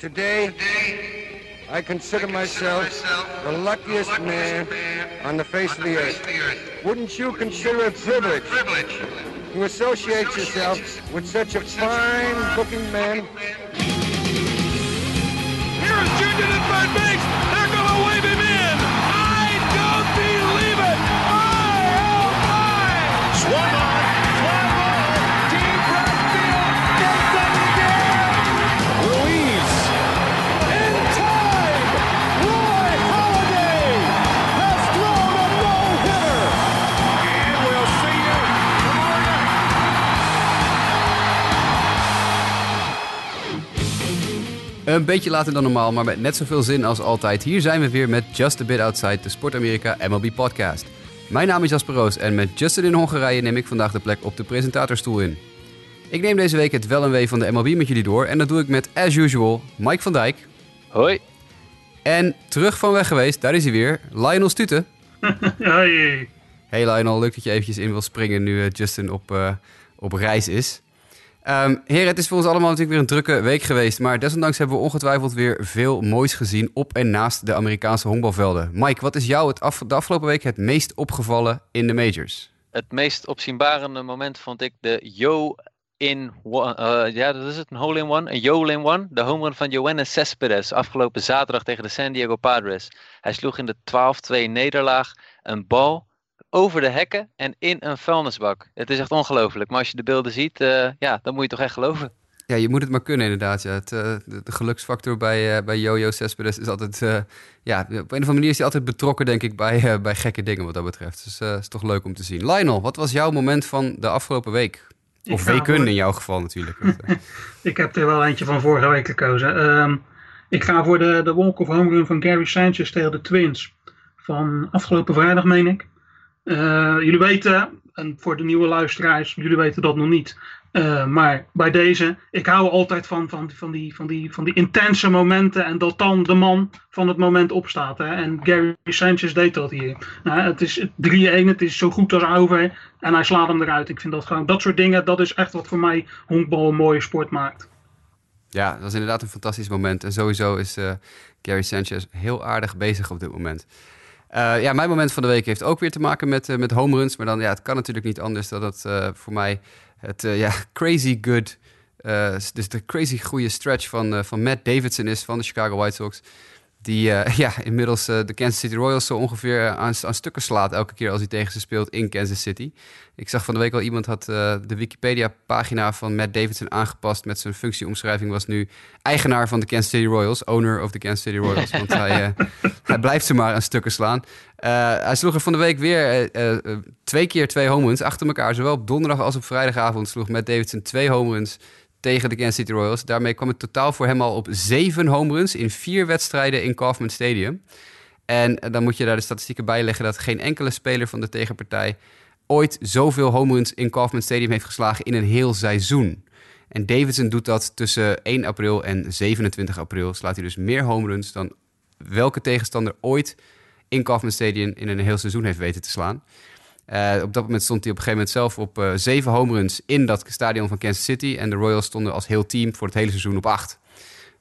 Today, I consider myself the luckiest man on the face of the earth. Wouldn't you consider it a privilege to associate yourself with such a fine-looking man? Here is Junior at third base. Een beetje later dan normaal, maar met net zoveel zin als altijd. Hier zijn we weer met Just a Bit Outside, de Sport Amerika MLB podcast. Mijn naam is Jasper Roos en met Justin in Hongarije neem ik vandaag de plek op de presentatorstoel in. Ik neem deze week het wel en wee van de MLB met jullie door en dat doe ik met, as usual, Mike van Dijk. Hoi. En terug van weg geweest, daar is hij weer, Lionel Stuten. Hey. Hey Lionel, leuk dat je eventjes in wil springen nu eh, Justin op, eh, op reis is. Ehm heren, het is voor ons allemaal natuurlijk weer een drukke week geweest. Maar desondanks hebben we ongetwijfeld weer veel moois gezien op en naast de Amerikaanse honkbalvelden. Mike, wat is jou het de afgelopen week het meest opgevallen in de majors? Het meest opzienbarende moment vond ik de Yo in one, eh, ja, dat is het, een hole in one, een Yo in one. De home run van Johannes Cespedes afgelopen zaterdag tegen de San Diego Padres. Hij sloeg in de 12-2 nederlaag een bal over de hekken en in een vuilnisbak. Het is echt ongelooflijk. Maar als je de beelden ziet, eh, ja, dan moet je toch echt geloven. Ja, je moet het maar kunnen inderdaad. Ja. Het, eh, de, de geluksfactor bij, eh, bij Jojo Cespedes is altijd... eh, ja, op een of andere manier is hij altijd betrokken, denk ik, bij, eh, bij gekke dingen wat dat betreft. Dus het is toch leuk om te zien. Lionel, wat was jouw moment van de afgelopen week? Of weken voor- in jouw geval natuurlijk. Ik heb er wel eentje van vorige week gekozen. Ehm, ik ga voor de, de walk of home run van Gary Sanchez tegen de Twins. Van afgelopen vrijdag, meen ik. Eh, jullie weten, en voor de nieuwe luisteraars, jullie weten dat nog niet. Eh, maar bij deze, ik hou altijd van, van, van, die, van, die, van die intense momenten. En dat dan de man van het moment opstaat. Hè? En Gary Sanchez deed dat hier. Nou, het is 3-1, het is zo goed als over. En hij slaat hem eruit. Ik vind dat gewoon, dat soort dingen, dat is echt wat voor mij honkbal een mooie sport maakt. Ja, dat was inderdaad een fantastisch moment. En sowieso is eh, Gary Sanchez heel aardig bezig op dit moment. Eh, ja, mijn moment van de week heeft ook weer te maken met, eh, met home runs. Maar dan, ja, het kan natuurlijk niet anders dan dat eh, voor mij het ja, crazy good... dus de crazy goede stretch van, van Matt Davidson is van de Chicago White Sox. Die eh, ja, inmiddels eh, de Kansas City Royals zo ongeveer aan, aan stukken slaat elke keer als hij tegen ze speelt in Kansas City. Ik zag van de week al iemand had eh, de Wikipedia-pagina van Matt Davidson aangepast met zijn functieomschrijving was nu eigenaar van de Kansas City Royals, owner of de Kansas City Royals, want hij, eh, hij blijft ze maar aan stukken slaan. Eh, hij sloeg er van de week weer eh, eh, twee keer twee home runs achter elkaar, zowel op donderdag als op vrijdagavond sloeg Matt Davidson twee home runs tegen de Kansas City Royals. Daarmee kwam het totaal voor hem al op zeven home runs in vier wedstrijden in Kaufman Stadium. En eh, dan moet je daar de statistieken bij leggen dat geen enkele speler van de tegenpartij ooit zoveel home runs in Kaufman Stadium heeft geslagen in een heel seizoen. En Davidson doet dat tussen 1 april en 27 april. Slaat hij dus meer home runs dan welke tegenstander ooit in Kaufman Stadium in een heel seizoen heeft weten te slaan. Eh, op dat moment stond hij op een gegeven moment zelf op eh, zeven home runs in dat stadion van Kansas City. En de Royals stonden als heel team voor het hele seizoen op acht.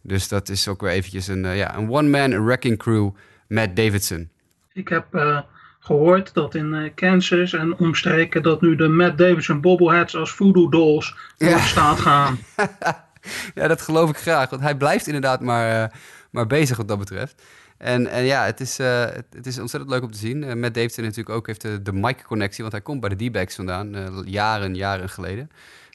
Dus dat is ook weer eventjes een, eh, ja, een one-man wrecking crew met Davidson. Ik heb eh, gehoord dat in Kansas en omstreken dat nu de Matt Davidson bobbleheads als voodoo dolls Ja. de staat gaan. ja, dat geloof ik graag. Want hij blijft inderdaad maar, maar bezig wat dat betreft. En, en ja, het is, eh, het, het is ontzettend leuk om te zien. Uh, Matt Davidson natuurlijk ook heeft de, de Mike-connectie. Want hij komt bij de D-backs vandaan, eh, jaren, jaren geleden.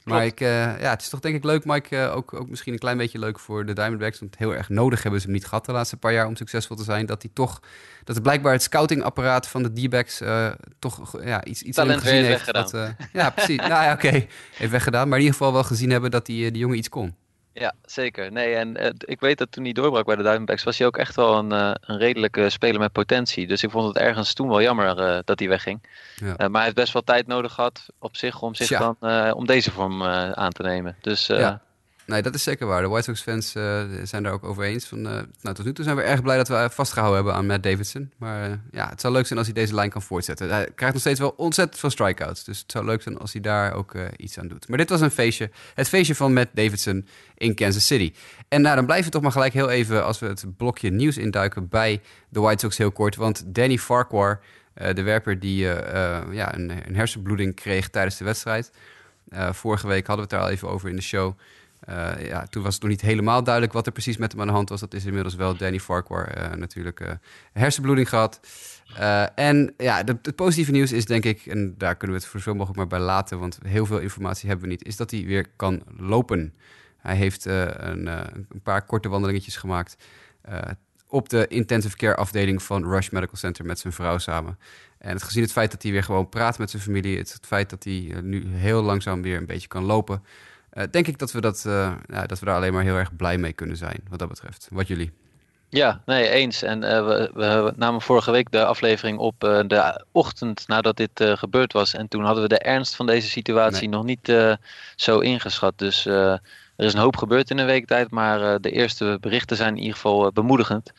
Maar ik, eh, ja, het is toch denk ik leuk, Mike. eh, ook, ook misschien een klein beetje leuk voor de Diamondbacks. Want heel erg nodig hebben ze hem niet gehad de laatste paar jaar om succesvol te zijn. Dat hij toch, dat het blijkbaar het scoutingapparaat van de D-backs eh, toch ja, iets, iets Talent gezien heeft. Dat, eh, ja, precies. nou ja, oké. Heeft weggedaan. Maar in ieder geval wel gezien hebben dat die, eh, die jongen iets kon. Ja, zeker. Nee, en eh, ik weet dat toen hij doorbrak bij de Diamondbacks, was hij ook echt wel een, eh, een redelijke speler met potentie. Dus ik vond het ergens toen wel jammer eh, dat hij wegging. Ja. Maar hij heeft best wel tijd nodig gehad op zich om, zich dan, om deze vorm aan te nemen. Dus Ja. Nee, dat is zeker waar. De White Sox-fans uh, zijn daar ook over eens. Van, uh, nou, tot nu toe zijn we erg blij dat we vastgehouden hebben aan Matt Davidson. Maar ja, het zou leuk zijn als hij deze lijn kan voortzetten. Hij krijgt nog steeds wel ontzettend veel strikeouts. Dus het zou leuk zijn als hij daar ook iets aan doet. Maar dit was een feestje. Het feestje van Matt Davidson in Kansas City. En nou, dan blijven we toch maar gelijk heel even, als we het blokje nieuws induiken, bij de White Sox heel kort. Want Danny Farquhar, de werper die ja, een, een hersenbloeding kreeg tijdens de wedstrijd... Vorige week hadden we het daar al even over in de show. Uh, ja, toen was het nog niet helemaal duidelijk wat er precies met hem aan de hand was. Dat is inmiddels wel Danny Farquhar uh, natuurlijk hersenbloeding gehad. en ja, het positieve nieuws is denk ik, en daar kunnen we het voor zo mogelijk maar bij laten, want heel veel informatie hebben we niet, is dat hij weer kan lopen. Hij heeft een, een, paar korte wandelingetjes gemaakt op de intensive care afdeling van Rush Medical Center met zijn vrouw samen. En het, gezien het feit dat hij weer gewoon praat met zijn familie, het feit dat hij nu heel langzaam weer een beetje kan lopen, uh, denk ik dat we, dat, uh, ja, dat we daar alleen maar heel erg blij mee kunnen zijn, wat dat betreft. Wat jullie? Ja, nee, eens. En uh, we, we, namen vorige week de aflevering op de ochtend nadat dit gebeurd was. En toen hadden we de ernst van deze situatie nog niet zo ingeschat. Dus er is een hoop gebeurd in een week tijd, maar de eerste berichten zijn in ieder geval bemoedigend.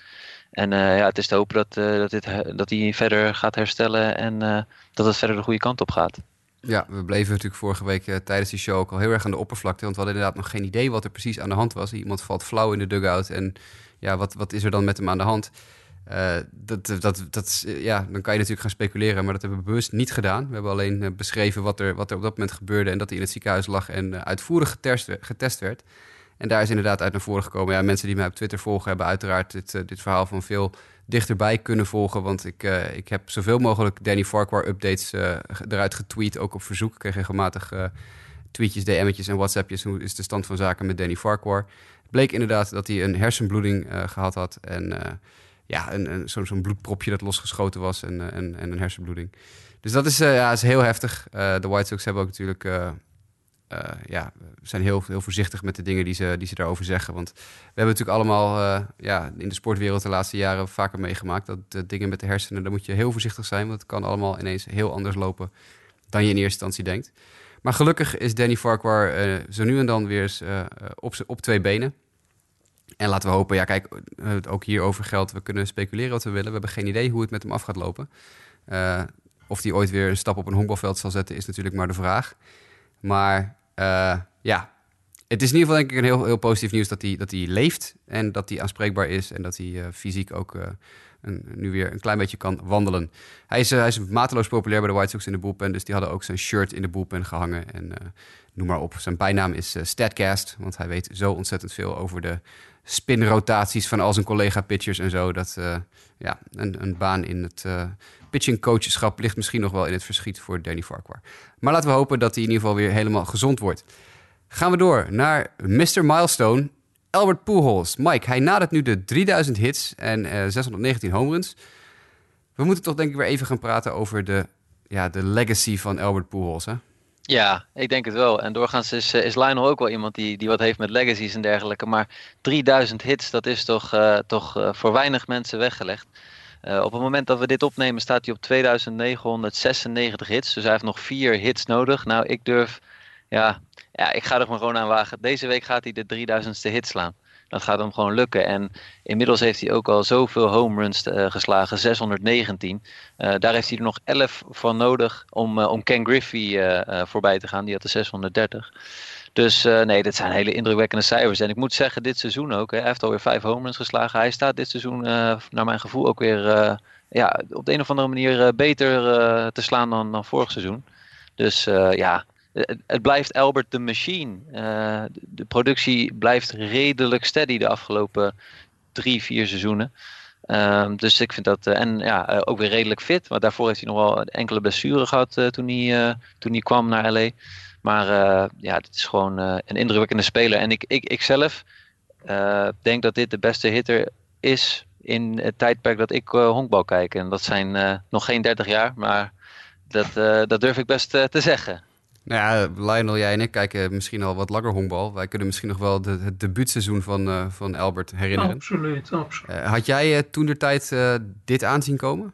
En ja, het is te hopen dat, dat, dit, dat hij verder gaat herstellen en dat het verder de goede kant op gaat. Ja, we bleven natuurlijk vorige week uh, tijdens die show ook al heel erg aan de oppervlakte. Want we hadden inderdaad nog geen idee wat er precies aan de hand was. Iemand valt flauw in de dugout en ja, wat, wat is er dan met hem aan de hand? Uh, dat, dat, dat, ja, dan kan je natuurlijk gaan speculeren, maar dat hebben we bewust niet gedaan. We hebben alleen beschreven wat er, wat er op dat moment gebeurde en dat hij in het ziekenhuis lag en uitvoerig getest, getest werd. En daar is inderdaad uit naar voren gekomen. Ja, mensen die mij op Twitter volgen hebben uiteraard dit, dit verhaal van veel dichterbij kunnen volgen. Want ik, uh, ik heb zoveel mogelijk Danny Farquhar updates uh, eruit getweet, ook op verzoek. Ik kreeg regelmatig uh, tweetjes, DM'tjes en WhatsAppjes. Hoe is de stand van zaken met Danny Farquhar? Het bleek inderdaad dat hij een hersenbloeding gehad had. En ja, een, een, zo'n zo bloedpropje dat losgeschoten was en, en, en een hersenbloeding. Dus dat is, ja, is heel heftig. de White Sox hebben ook natuurlijk uh, ja, zijn heel, heel voorzichtig met de dingen die ze, die ze daarover zeggen. Want we hebben natuurlijk allemaal uh, ja, in de sportwereld de laatste jaren vaker meegemaakt dat de dingen met de hersenen, daar moet je heel voorzichtig zijn. Want het kan allemaal ineens heel anders lopen dan je in eerste instantie denkt. Maar gelukkig is Danny Farquhar uh, zo nu en dan weer eens op, op twee benen. En laten we hopen, ja kijk, ook hierover geldt, we kunnen speculeren wat we willen. We hebben geen idee hoe het met hem af gaat lopen. of hij ooit weer een stap op een honkbalveld zal zetten, is natuurlijk maar de vraag. Maar uh, ja, het is in ieder geval denk ik een heel, heel positief nieuws dat hij, dat hij leeft en dat hij aanspreekbaar is en dat hij uh, fysiek ook een, nu weer een klein beetje kan wandelen. Hij is, hij is mateloos populair bij de White Sox in de bullpen, dus die hadden ook zijn shirt in de bullpen gehangen en noem maar op. Zijn bijnaam is Statcast, want hij weet zo ontzettend veel over de spinrotaties van al zijn collega-pitchers en zo. Dat ja, een, een baan in het pitching coachschap ligt misschien nog wel in het verschiet voor Danny Farquhar. Maar laten we hopen dat hij in ieder geval weer helemaal gezond wordt. Gaan we door naar Mr. Milestone, Albert Pujols. Mike, hij nadert nu de 3000 hits en uh, 619 home runs. We moeten toch denk ik weer even gaan praten over de, ja, de legacy van Albert Pujols, hè? Ja, ik denk het wel. En doorgaans is, eh, is Lionel ook wel iemand die, die wat heeft met legacies en dergelijke. Maar 3000 hits, dat is toch, uh, toch uh, voor weinig mensen weggelegd. Uh, op het moment dat we dit opnemen staat hij op 2996 hits. Dus hij heeft nog vier hits nodig. Nou, ik durf, ja, ja ik ga er maar gewoon aan wagen. Deze week gaat hij de 3000ste hit slaan. Dat gaat hem gewoon lukken. En inmiddels heeft hij ook al zoveel home runs uh, geslagen, 619. Uh, daar heeft hij er nog 11 van nodig om, om Ken Griffey voorbij te gaan. Die had de 630. Dus uh, nee, dit zijn hele indrukwekkende cijfers. En ik moet zeggen, dit seizoen ook. Hè, hij heeft alweer vijf home runs geslagen. Hij staat dit seizoen, uh, naar mijn gevoel, ook weer uh, ja, op de een of andere manier beter te slaan dan, dan vorig seizoen. Dus ja, het, blijft Albert de Machine. de productie blijft redelijk steady de afgelopen drie, vier seizoenen. Um, dus ik vind dat, en ja, ook weer redelijk fit. Want daarvoor heeft hij nog wel enkele blessuren gehad toen, hij, toen hij kwam naar LA. Maar uh, ja, dit is gewoon uh, een indrukwekkende speler. En ik, ik, ik zelf uh, denk dat dit de beste hitter is in het tijdperk dat ik honkbal kijk. En dat zijn nog geen 30 jaar, maar dat, dat durf ik best te zeggen. Nou ja, Lionel, jij en ik kijken misschien al wat langer honkbal. Wij kunnen misschien nog wel de, het debuutseizoen van, van Albert herinneren. Absoluut, absoluut. had jij toen de tijd dit aanzien komen?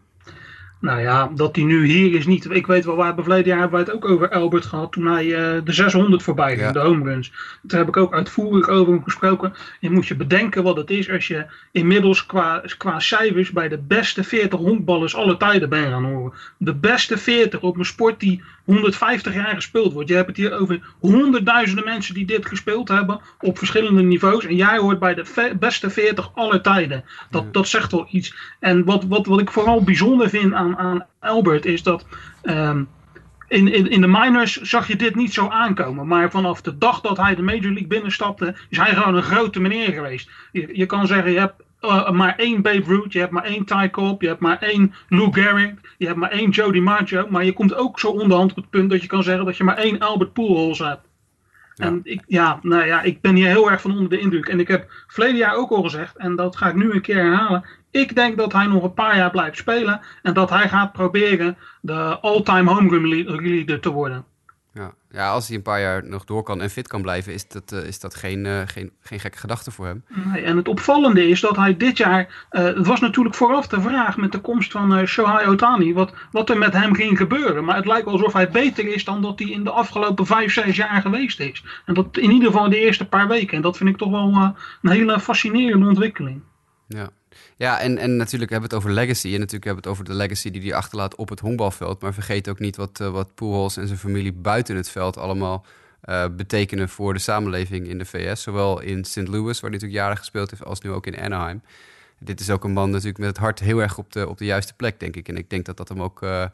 Nou ja, dat hij nu hier is niet. Ik weet wel, we hebben verleden jaar hebben wij het ook over Albert gehad. Toen hij uh, de 600 voorbij ging, Ja. de home runs. Daar heb ik ook uitvoerig over hem gesproken. Je moet je bedenken wat het is als je inmiddels qua, qua cijfers bij de beste 40 honkballers alle tijden bent gaan horen. De beste 40 op een sport die 150 jaar gespeeld wordt. Je hebt het hier over honderdduizenden mensen die dit gespeeld hebben op verschillende niveaus. En jij hoort bij de beste 40 aller tijden. Dat, dat zegt wel iets. En wat, wat, wat ik vooral bijzonder vind aan, aan Albert is dat. ehm, in, in, in de minors zag je dit niet zo aankomen. Maar vanaf de dag dat hij de Major League binnenstapte, is hij gewoon een grote meneer geweest. Je, je kan zeggen, je hebt eh, maar één Babe Ruth, je hebt maar één Ty Cobb, je hebt maar één Lou Gehrig, je hebt maar één Joe DiMaggio. Maar je komt ook zo onderhand op het punt dat je kan zeggen dat je maar één Albert Pujols hebt. En ik, ja, nou ja, ik ben hier heel erg van onder de indruk. En ik heb verleden jaar ook al gezegd, en dat ga ik nu een keer herhalen. Ik denk dat hij nog een paar jaar blijft spelen. En dat hij gaat proberen de all-time home run le- leader te worden. Ja. als hij een paar jaar nog door kan en fit kan blijven, is dat, eh, is dat geen, eh, geen, geen gekke gedachte voor hem. En het opvallende is dat hij dit jaar. eh, het was natuurlijk vooraf de vraag met de komst van Shohei Otani. Wat, wat er met hem ging gebeuren. Maar het lijkt alsof hij beter is dan dat hij in de afgelopen vijf, zes jaar geweest is. En dat in ieder geval de eerste paar weken. En dat vind ik toch wel een hele fascinerende ontwikkeling. Ja, ja en, en natuurlijk hebben we het over legacy. En natuurlijk hebben we het over de legacy die hij achterlaat op het honkbalveld. Maar vergeet ook niet wat, uh, wat Pujols en zijn familie buiten het veld allemaal uh, betekenen voor de samenleving in de VS. Zowel in St. Louis, waar hij natuurlijk jaren gespeeld heeft, als nu ook in Anaheim. Dit is ook een man natuurlijk met het hart heel erg op de, op de juiste plek, denk ik. En ik denk dat dat hem ook... Uh,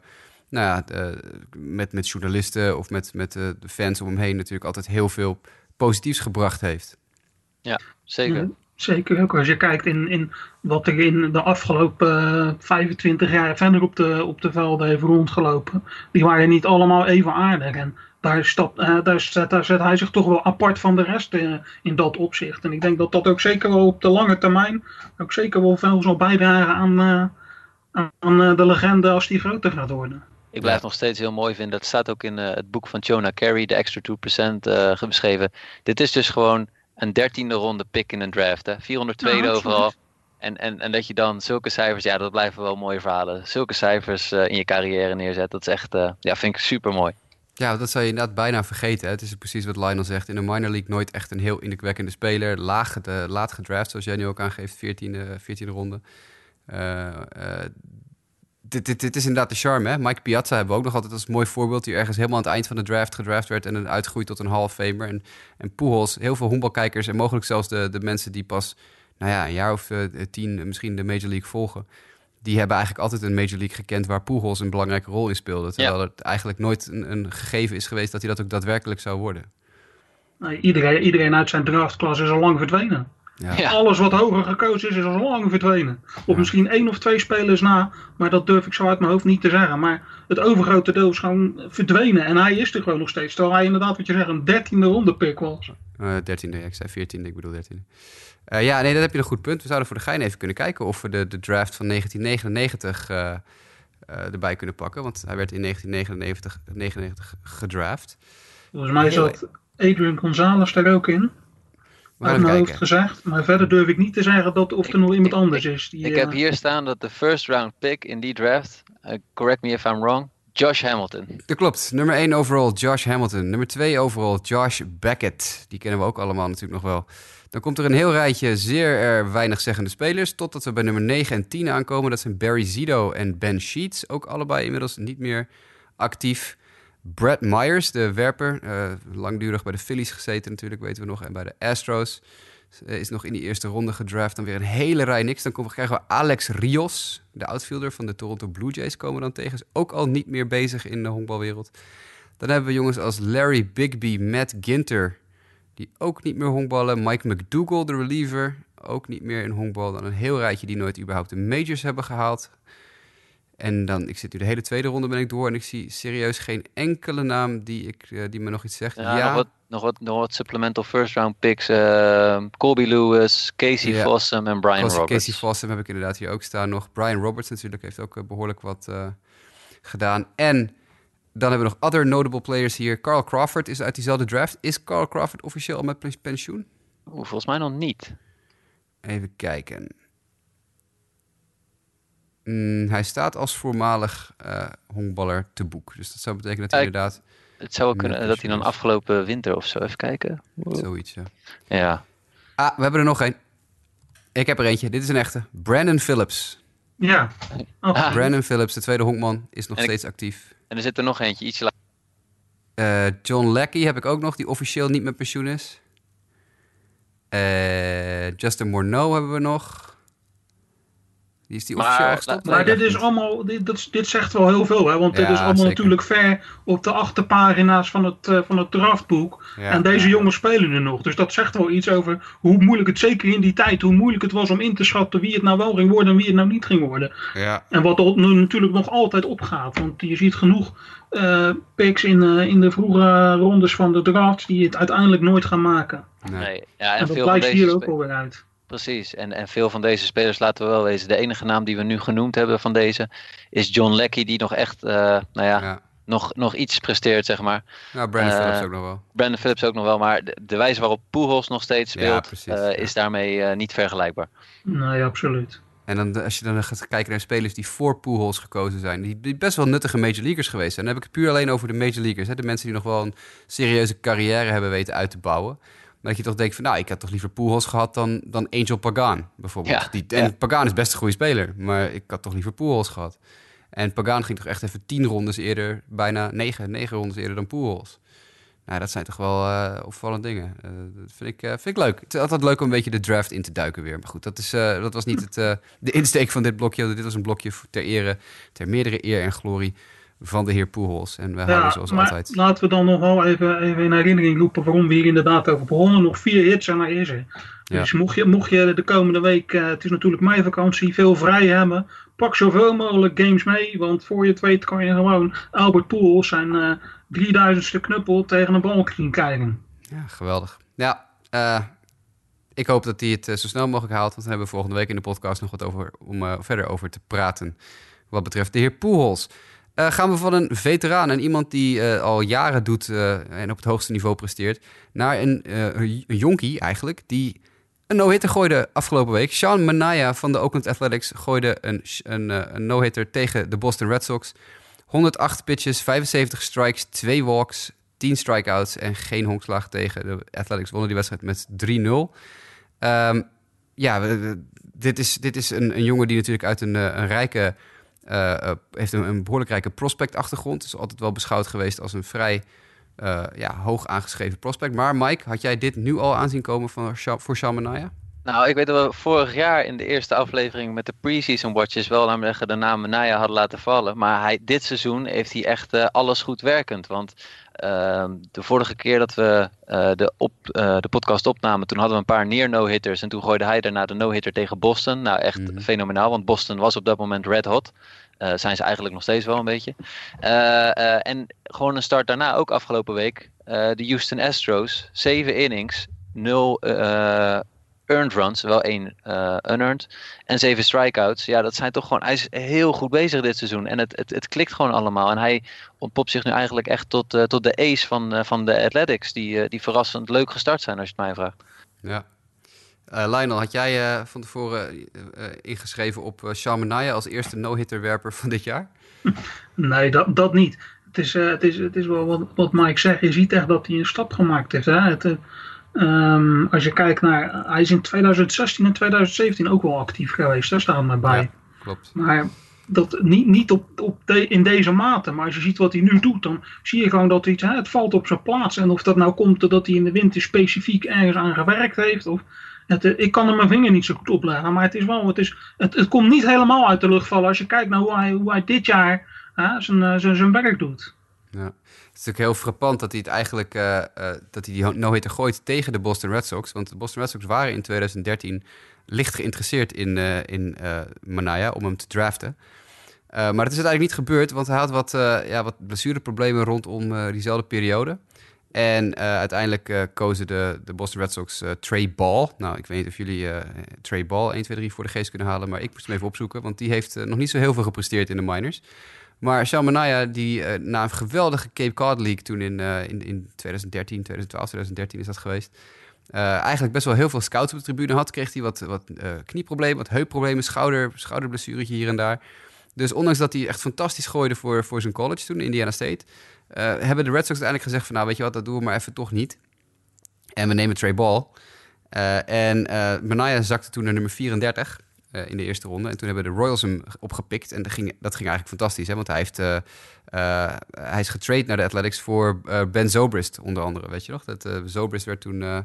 nou ja, met, met journalisten of met, met de fans om hem heen natuurlijk altijd heel veel positiefs gebracht heeft. Ja, zeker. Ja, zeker ook als je kijkt in, in wat er in de afgelopen uh, 25 jaar verder op de, op de velden heeft rondgelopen. Die waren niet allemaal even aardig. En daar, uh, daar, zet, daar zet hij zich toch wel apart van de rest uh, in dat opzicht. En ik denk dat dat ook zeker wel op de lange termijn ook zeker wel veel zal bijdragen aan, aan de legende als die groter gaat worden. Ik blijf nog steeds heel mooi vinden. Dat staat ook in het boek van Jonah Carey, de extra 2% uh, beschreven. Dit is dus gewoon een dertiende ronde pick in een draft. Hè? 402 ja, overal. En, en, en dat je dan zulke cijfers, ja, dat blijven wel mooie verhalen. Zulke cijfers uh, in je carrière neerzet, dat is echt, uh, ja, vind ik super mooi. Ja, dat zou je inderdaad bijna vergeten. Hè? Het is precies wat Lionel zegt. In de minor league nooit echt een heel indrukwekkende speler. Laag, de, laat gedraft, zoals jij nu ook aangeeft, 14e, 14e ronde. Uh, dit, dit, dit is inderdaad de charme. Hè? Mike Piazza hebben we ook nog altijd als mooi voorbeeld. Die ergens helemaal aan het eind van de draft gedraft werd en dan uitgroeit tot een Hall of Famer. En, en Pujols, heel veel honkbalkijkers en mogelijk zelfs de, de mensen die pas nou ja, een jaar of uh, tien misschien de Major League volgen. Die hebben eigenlijk altijd een Major League gekend waar Pujols een belangrijke rol in speelde. Terwijl ja. het eigenlijk nooit een, een, gegeven is geweest dat hij dat ook daadwerkelijk zou worden. Nee, iedereen, iedereen uit zijn draftklas is al lang verdwenen. Ja. Alles wat hoger gekozen is, is al lang verdwenen. Of ja. misschien één of twee spelers na, maar dat durf ik zo uit mijn hoofd niet te zeggen. Maar het overgrote deel is gewoon verdwenen. En hij is er gewoon nog steeds. Terwijl hij inderdaad, wat je zegt, een dertiende ronde pick was. Uh, dertiende, ja, ik zei veertiende, ik bedoel dertiende. Uh, ja, nee, dat heb je een goed punt. We zouden voor de gein even kunnen kijken of we de, de draft van 1999 uh, erbij kunnen pakken. Want hij werd in 1999 99 gedraft. Volgens mij zat Adrian Gonzalez daar ook in. Uit mijn hoofd gezegd. Maar verder durf ik niet te zeggen dat of er nog iemand ik, anders is. Die, ik uh... heb hier staan dat de first round pick in die draft, uh, correct me if I'm wrong, Josh Hamilton. Dat klopt. Nummer 1 overall Josh Hamilton. Nummer 2 overall Josh Beckett. Die kennen we ook allemaal natuurlijk nog wel. Dan komt er een heel rijtje zeer er weinig zeggende spelers. Totdat we bij nummer 9 en 10 aankomen. Dat zijn Barry Zito en Ben Sheets. Ook allebei inmiddels niet meer actief. Brad Myers, de werper, uh, langdurig bij de Phillies gezeten natuurlijk, weten we nog. En bij de Astros uh, is nog in die eerste ronde gedraft. Dan weer een hele rij niks. Dan komen, krijgen we Alex Rios, de outfielder van de Toronto Blue Jays, komen dan tegen. Ook al niet meer bezig in de honkbalwereld. Dan hebben we jongens als Larry Bigby, Matt Ginter, die ook niet meer honkballen. Mike McDougall, de reliever, ook niet meer in honkbal. Dan een heel rijtje die nooit überhaupt de majors hebben gehaald. En dan, ik zit nu de hele tweede ronde ben ik door en ik zie serieus geen enkele naam die, ik, uh, die me nog iets zegt. Ja, ja. Nog, wat, nog, wat, nog wat supplemental first round picks. Uh, Colby Lewis, Casey ja. Fossum en Brian Roberts. Casey Fossum heb ik inderdaad hier ook staan nog. Brian Roberts natuurlijk heeft ook uh, behoorlijk wat uh, gedaan. En dan hebben we nog other notable players hier. Carl Crawford is uit diezelfde draft. Is Carl Crawford officieel al met pensioen? Volgens mij nog niet. Even kijken. Mm, hij staat als voormalig eh honkballer te boek. Dus dat zou betekenen dat hij inderdaad Het zou wel kunnen dat hij dan afgelopen winter of zo, even kijken. zoiets... Ja. Ja, Ah, we hebben er nog één. Ik heb er eentje. Dit is een echte. Brandon Phillips. Ja, absoluut. Ah. Brandon Phillips, de tweede honkman, is nog En ik- steeds actief. en er zit er nog eentje, ietsje later. Eh, John Lackey heb ik ook nog, die officieel niet met pensioen is. Eh, Justin Morneau hebben we nog. Die is die Maar, officieel gestopt? Maar Nee, dit is allemaal, dit, dit zegt wel heel veel, hè? want dit Ja, is allemaal zeker. natuurlijk ver op de achterpagina's van het, eh, van het draftboek. Ja. En deze jongens spelen er nog. Dus dat zegt wel iets over hoe moeilijk het, zeker in die tijd, hoe moeilijk het was om in te schatten wie het nou wel ging worden en wie het nou niet ging worden. Ja, En wat er nu natuurlijk nog altijd opgaat. Want je ziet genoeg eh picks in, eh, in de vroege rondes van de drafts die het uiteindelijk nooit gaan maken. nee. Nee. Ja, en, En dat veel van blijkt deze hier ook alweer uit. Precies, en, en veel van deze spelers, laten we wel wezen, de enige naam die we nu genoemd hebben van deze, is John Leckie, die nog echt, eh, nou ja, Ja. nog, nog iets presteert, zeg maar. Nou, Brandon Eh, Phillips ook nog wel. Brandon Phillips ook nog wel, maar de, de wijze waarop Pujols nog steeds Ja, speelt, precies, eh, ja. is daarmee eh, niet vergelijkbaar. Nee, absoluut. En dan, als je dan gaat kijken naar spelers die voor Pujols gekozen zijn, die, die best wel nuttige major leaguers geweest zijn. Dan heb ik het puur alleen over de major leaguers. Hè? De mensen die nog wel een serieuze carrière hebben weten uit te bouwen. Dat je toch denkt van, nou, ik had toch liever Pujols gehad dan, dan Angel Pagan, bijvoorbeeld. Ja, die, en ja. Pagan is best een goede speler, maar ik had toch liever Pujols gehad. En Pagan ging toch echt even tien rondes eerder, bijna negen, negen rondes eerder dan Pujols. Nou, dat zijn toch wel eh, opvallende dingen. Eh, dat vind ik, eh, vind ik leuk. Het is altijd leuk om een beetje de draft in te duiken weer. Maar goed, dat, is, dat was niet het, de insteek van dit blokje. Dit was een blokje ter ere, ter meerdere eer en glorie van de heer Pujols. En we houden zoals maar altijd. laten we dan nog wel even, even in herinnering roepen waarom we hier inderdaad over begonnen. Nog vier hits en hij is er. Ja. Dus mocht je, mocht je de komende week, eh, het is natuurlijk meivakantie, veel vrij hebben. Pak zoveel mogelijk games mee, want voor je het weet kan je gewoon Albert Pujols zijn eh 3000ste knuppel tegen een balkrien krijgen. Ja, geweldig. Ja, eh, ik hoop dat hij het zo snel mogelijk haalt. Want dan hebben we volgende week in de podcast nog wat over, om verder over te praten. Wat betreft de heer Pujols. Eh, gaan we van een veteraan en iemand die eh, al jaren doet eh, en op het hoogste niveau presteert, naar een, een jonkie eigenlijk, die een no-hitter gooide afgelopen week. Sean Manaya van de Oakland Athletics gooide een, een, een no-hitter tegen de Boston Red Sox. 108 pitches, 75 strikes, 2 walks, 10 strikeouts en geen honkslag tegen. De Athletics wonnen die wedstrijd met 3-0. Ehm, ja, dit is, dit is een, jongen die natuurlijk uit een, een rijke... eh, eh, heeft een, behoorlijk rijke prospect-achtergrond. Is altijd wel beschouwd geweest als een vrij eh, ja, hoog aangeschreven prospect. Maar Mike, had jij dit nu al aanzien komen van, voor Shamanaya? Nou, ik weet dat we vorig jaar in de eerste aflevering met de preseason watches wel laten de naam Naya hadden laten vallen. Maar hij, dit seizoen heeft hij echt alles goed werkend. Want de vorige keer dat we eh, de, op, eh, de podcast opnamen, toen hadden we een paar near no-hitters. En toen gooide hij daarna de no-hitter tegen Boston. Nou, echt Mhm. fenomenaal, want Boston was op dat moment red hot. Eh, zijn ze eigenlijk nog steeds wel een beetje. En gewoon een start daarna, ook afgelopen week. de Houston Astros, zeven innings, nul eh, earned runs, wel één eh, unearned. En zeven strikeouts. Ja, dat zijn toch gewoon. Hij is heel goed bezig dit seizoen. En het, het, het klikt gewoon allemaal. En hij ontpopt zich nu eigenlijk echt tot, eh, tot de ace van, eh, van de Athletics. Die, eh, die verrassend leuk gestart zijn, als je het mij vraagt. Ja. Eh, Lionel, had jij eh, van tevoren ingeschreven op uh, Shamanaya als eerste no-hitter-werper van dit jaar? Nee, dat, dat niet. Het is, eh, het, is, het is wel wat, wat Mike zegt. Je ziet echt dat hij een stap gemaakt heeft. Hè? Het, eh, ehm, als je kijkt naar. Hij is in 2016 en 2017 ook wel actief geweest. Daar staat maar bij. Ja, klopt. Maar dat niet, niet op, op de, in deze mate. Maar als je ziet wat hij nu doet, dan zie je gewoon dat iets, hè, het valt op zijn plaats. En of dat nou komt doordat hij in de winter specifiek ergens aan gewerkt heeft. Of, het, eh, ik kan er mijn vinger niet zo goed op leggen. Maar het is wel, het, is, het, het komt niet helemaal uit de lucht vallen als je kijkt naar hoe hij, hoe hij dit jaar hè, zijn, eh, zijn, zijn werk doet. Ja. Is natuurlijk heel frappant dat hij het eigenlijk uh, uh, dat hij die no-hitter gooit tegen de Boston Red Sox. Want de Boston Red Sox waren in 2013 licht geïnteresseerd in, uh, in Manaya om hem te draften. maar dat is uiteindelijk niet gebeurd, want hij had wat, ja, wat blessureproblemen rondom diezelfde periode. En uiteindelijk kozen de, de Boston Red Sox Trey Ball. Nou, ik weet niet of jullie Trey Ball 1, 2, 3 voor de geest kunnen halen, maar ik moest hem even opzoeken, want die heeft nog niet zo heel veel gepresteerd in de minors. Maar Shalmanaya, die uh, na een geweldige Cape Cod League toen in, uh, in, in 2013, 2012, 2013 is dat geweest. eh, eigenlijk best wel heel veel scouts op de tribune had. Kreeg hij wat, wat knieproblemen, wat heupproblemen, schouder, schouderblessuretje hier en daar. Dus ondanks dat hij echt fantastisch gooide voor, voor zijn college toen, Indiana State... Hebben de Red Sox uiteindelijk gezegd van... nou, weet je wat, dat doen we maar even toch niet. En we nemen Trey Ball. en Manaya zakte toen naar nummer 34 in de eerste ronde. En toen hebben de Royals hem opgepikt. En dat ging, dat ging eigenlijk fantastisch, hè? want hij, heeft, hij is getrade naar de Athletics voor Ben Zobrist, onder andere. Weet je nog? Dat, Zobrist werd toen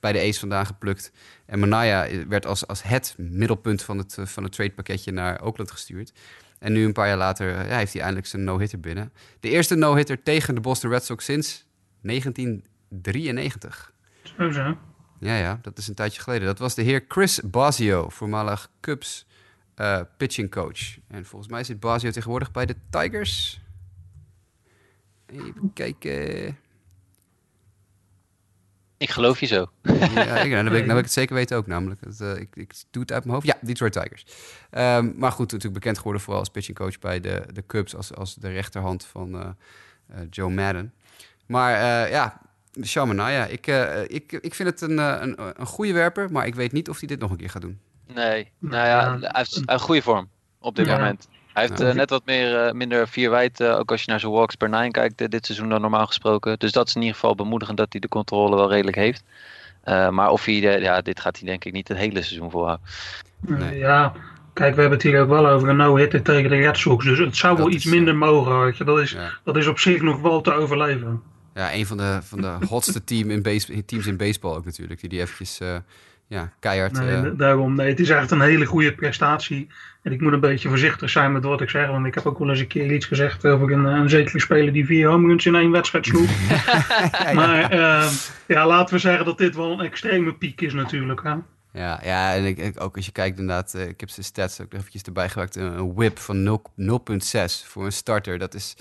bij de Ace vandaan geplukt. En Manaya werd als, als het middelpunt van het, van het tradepakketje naar Oakland gestuurd. En nu een paar jaar later ja, heeft hij eindelijk zijn no-hitter binnen. De eerste no-hitter tegen de Boston Red Sox sinds 1993. Zo zo. Ja, ja, dat is een tijdje geleden. Dat was de heer Chris Basio, voormalig Cubs uh, pitching coach. En volgens mij zit Basio tegenwoordig bij de Tigers. Even kijken. Ik geloof je zo. Ja, ik, nou, dan, wil ik, ik het zeker weten ook namelijk. Dat, uh, ik, ik, doe het uit mijn hoofd. Ja, Detroit Tigers. Um, maar goed, natuurlijk bekend geworden vooral als pitching coach bij de, de Cubs... als, als de rechterhand van uh, uh, Joe Madden. Maar ja, Sean Manaya, ik, ik, ik vind het een, een, een goede werper... maar ik weet niet of hij dit nog een keer gaat doen. Nee, nou ja, hij heeft een goede vorm op dit ja. moment. Hij heeft uh, net wat meer, uh, minder vier wijd, uh, ook als je naar zijn walks per nine kijkt dit seizoen dan normaal gesproken. Dus dat is in ieder geval bemoedigend dat hij de controle wel redelijk heeft. maar of hij, ja, dit gaat hij denk ik niet het hele seizoen volhouden. Nee. Ja, kijk, we hebben het hier ook wel over een no-hitter tegen de Red Sox. Dus het zou dat wel iets is, minder mogen, weet je. Dat is, ja. dat is op zich nog wel te overleven. Ja, een van de, van de hotste team in base, teams in baseball ook natuurlijk. Die die eventjes ja, keihard. Nee, uh... daarom, nee, het is echt een hele goede prestatie. En ik moet een beetje voorzichtig zijn met wat ik zeg. Want ik heb ook wel eens een keer iets gezegd over een, een zekere speler die vier home runs in één wedstrijd sloeg. ja, maar uh, ja, laten we zeggen dat dit wel een extreme piek is natuurlijk. Hè? Ja, ja, en ik, ik, ook als je kijkt inderdaad, ik heb zijn stats ook eventjes erbij gewerkt. Een, een whip van 0,6 voor een starter. Dat is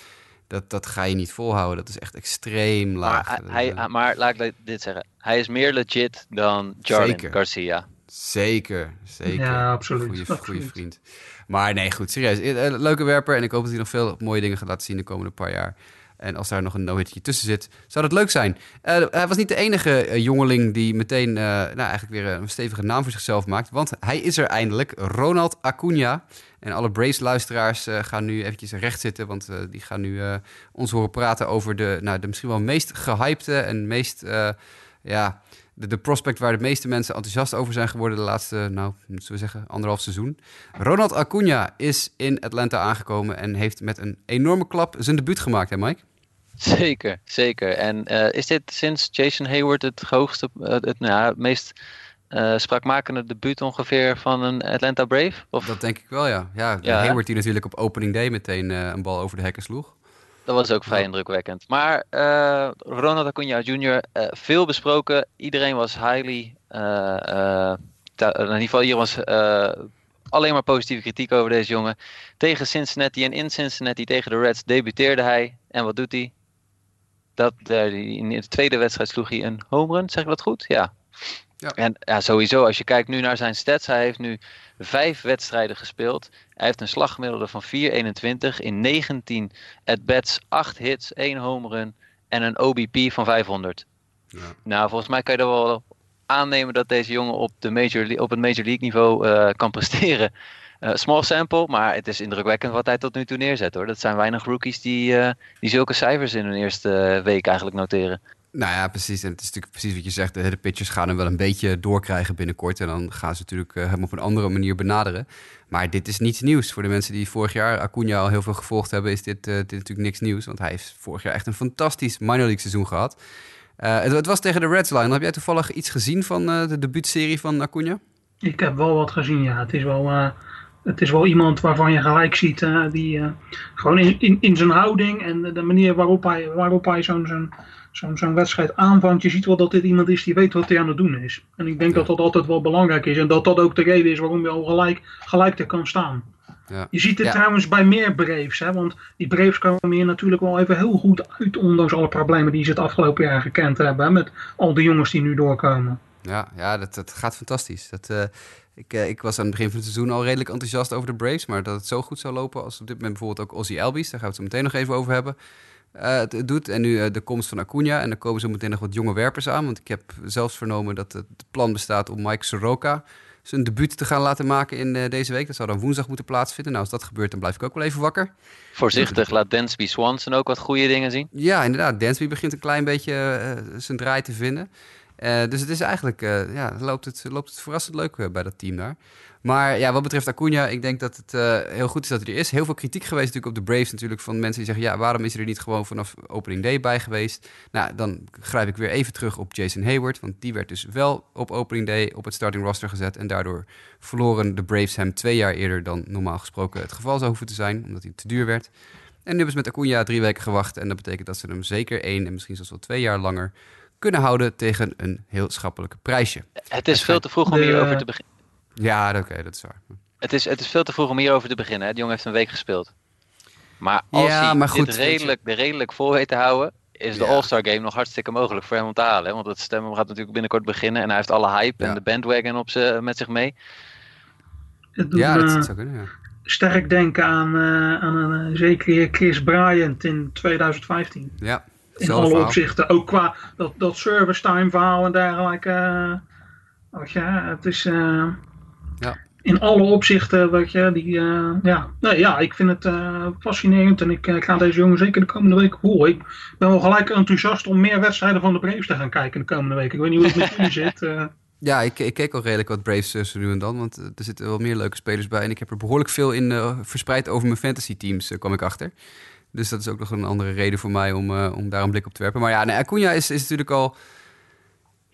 dat, dat ga je niet volhouden. Dat is echt extreem laag. Maar, hij, hij, maar laat ik dit zeggen. Hij is meer legit dan Jordan zeker. Garcia. Zeker, zeker. Ja, absoluut. Goeie, goeie vriend. Maar nee, goed, serieus. Eh, leuke werper. En ik hoop dat hij nog veel mooie dingen gaat laten zien de komende paar jaar. En als daar nog een no-hitje tussen zit, zou dat leuk zijn. Uh, hij was niet de enige uh, jongeling die meteen uh, nou, eigenlijk weer een stevige naam voor zichzelf maakt. Want hij is er eindelijk, Ronald Acuna. En alle Brace-luisteraars gaan nu eventjes recht zitten. Want die gaan nu ons horen praten over de, nou, de misschien wel meest gehypte en meest... ja, de, de, prospect waar de meeste mensen enthousiast over zijn geworden de laatste, nou, moeten we zeggen, anderhalf seizoen. Ronald Acuna is in Atlanta aangekomen en heeft met een enorme klap zijn debuut gemaakt, hè Mike? Zeker, zeker. En uh, is dit sinds Jason Hayward het hoogste, uh, het, nou, het meest uh, spraakmakende debuut ongeveer van een Atlanta Brave? Of? Dat denk ik wel, ja. Ja, ja Hayward die natuurlijk op opening day meteen een bal over de hekken sloeg. Dat was ook vrij indrukwekkend. Maar uh, Ronald Acuna Jr., veel besproken. Iedereen was highly. In ieder geval, hier was alleen maar positieve kritiek over deze jongen. Tegen Cincinnati en in Cincinnati tegen de Reds debuteerde hij. En wat doet hij? Dat, in de tweede wedstrijd sloeg hij een home run. Zeg ik dat goed? Ja. ja. En ja, sowieso, als je kijkt nu naar zijn stats, hij heeft nu vijf wedstrijden gespeeld. Hij heeft een slaggemiddelde van 4,21 in 19 at-bats, 8 hits, 1 home run en een OBP van 500. Ja. Nou, volgens mij kan je er wel aannemen dat deze jongen op, de major, op het Major League niveau uh, kan presteren. Uh, small sample, maar het is indrukwekkend wat hij tot nu toe neerzet hoor. Dat zijn weinig rookies die, uh, die zulke cijfers in hun eerste week eigenlijk noteren. Nou ja, precies. En het is natuurlijk precies wat je zegt. De, pitchers gaan hem wel een beetje doorkrijgen binnenkort. En dan gaan ze natuurlijk uh, hem op een andere manier benaderen. Maar dit is niets nieuws. Voor de mensen die vorig jaar Acuna al heel veel gevolgd hebben, is dit, uh, dit natuurlijk niks nieuws. Want hij heeft vorig jaar echt een fantastisch minor league seizoen gehad. Uh, het, het, was tegen de Reds line. Heb jij toevallig iets gezien van de debuutserie van Acuna? Ik heb wel wat gezien, ja. Het is wel, het is wel iemand waarvan je gelijk ziet, die gewoon in, in, in zijn houding en de manier waarop hij, waarop hij zo'n zo'n wedstrijd aanvangt, je ziet wel dat dit iemand is die weet wat hij aan het doen is. En ik denk ja. dat dat altijd wel belangrijk is. En dat dat ook de reden is waarom je al gelijk, gelijk er kan staan. Ja. Je ziet het ja. trouwens bij meer Braves. Hè, want die Braves komen hier natuurlijk wel even heel goed uit. Ondanks alle problemen die ze het afgelopen jaar gekend hebben. Hè, met al die jongens die nu doorkomen. Ja, ja dat, dat gaat fantastisch. Dat, uh, ik, uh, ik was aan het begin van het seizoen al redelijk enthousiast over de Braves. Maar dat het zo goed zou lopen als op dit moment bijvoorbeeld ook Ozzy Albies. Daar gaan we het zo meteen nog even over hebben. eh, het, het doet. En nu eh, de komst van Acuna. En dan komen zo meteen nog wat jonge werpers aan. Want ik heb zelfs vernomen dat het plan bestaat om Mike Soroka zijn debuut te gaan laten maken in eh, deze week. Dat zou dan woensdag moeten plaatsvinden. Nou, als dat gebeurt, dan blijf ik ook wel even wakker. Voorzichtig laat Dansby Swanson ook wat goede dingen zien. Ja, inderdaad. Dansby begint een klein beetje eh, zijn draai te vinden. Eh, dus het is eigenlijk, eh, ja, loopt het, loopt het verrassend leuk eh, bij dat team daar. Maar ja, wat betreft Acuna, ik denk dat het heel goed is dat hij er is. Heel veel kritiek geweest natuurlijk op de Braves natuurlijk van mensen die zeggen... ja, waarom is hij er niet gewoon vanaf opening day bij geweest? Nou, dan grijp ik weer even terug op Jason Hayward... want die werd dus wel op opening day op het starting roster gezet... en daardoor verloren de Braves hem twee jaar eerder dan normaal gesproken het geval zou hoeven te zijn... omdat hij te duur werd. En nu hebben ze met Acuna drie weken gewacht... en dat betekent dat ze hem zeker één en misschien zelfs wel twee jaar langer... kunnen houden tegen een heel schappelijk prijsje. Het is veel te vroeg om hierover te beginnen. Ja, oké, dat is waar. Het is, het is veel te vroeg om hierover te beginnen. Hè? De jongen heeft een week gespeeld. Maar als Ja, hij maar goed, dit redelijk, de redelijk vol weet te houden, is de Ja. All-Star Game nog hartstikke mogelijk voor hem om te halen. Hè? Want het stemmen gaat natuurlijk binnenkort beginnen en hij heeft alle hype Ja. en de bandwagon op ze, met zich mee. Het doet Ja, me dat zou kunnen, ja. sterk denken aan, eh, aan een uh, zekere Chris Bryant in 2015. Ja, In alle verhaal. opzichten. Ook qua dat, dat service time verhaal en dergelijke. eh, weet je, het is eh, Ja. in alle opzichten, weet je, die, eh, ja. Nee, ja, ik vind het fascinerend en ik, ik ga deze jongen zeker de komende weken volgen. Ik ben wel gelijk enthousiast om meer wedstrijden van de Braves te gaan kijken de komende week. Ik weet niet hoe het met jullie zit. Ja, ik, ik keek al redelijk wat Braves zo nu en dan, want er zitten wel meer leuke spelers bij. En ik heb er behoorlijk veel in verspreid over mijn fantasy teams, eh, kwam ik achter. Dus dat is ook nog een andere reden voor mij om, eh, om daar een blik op te werpen. Maar ja, nee, Acuna is, is natuurlijk al...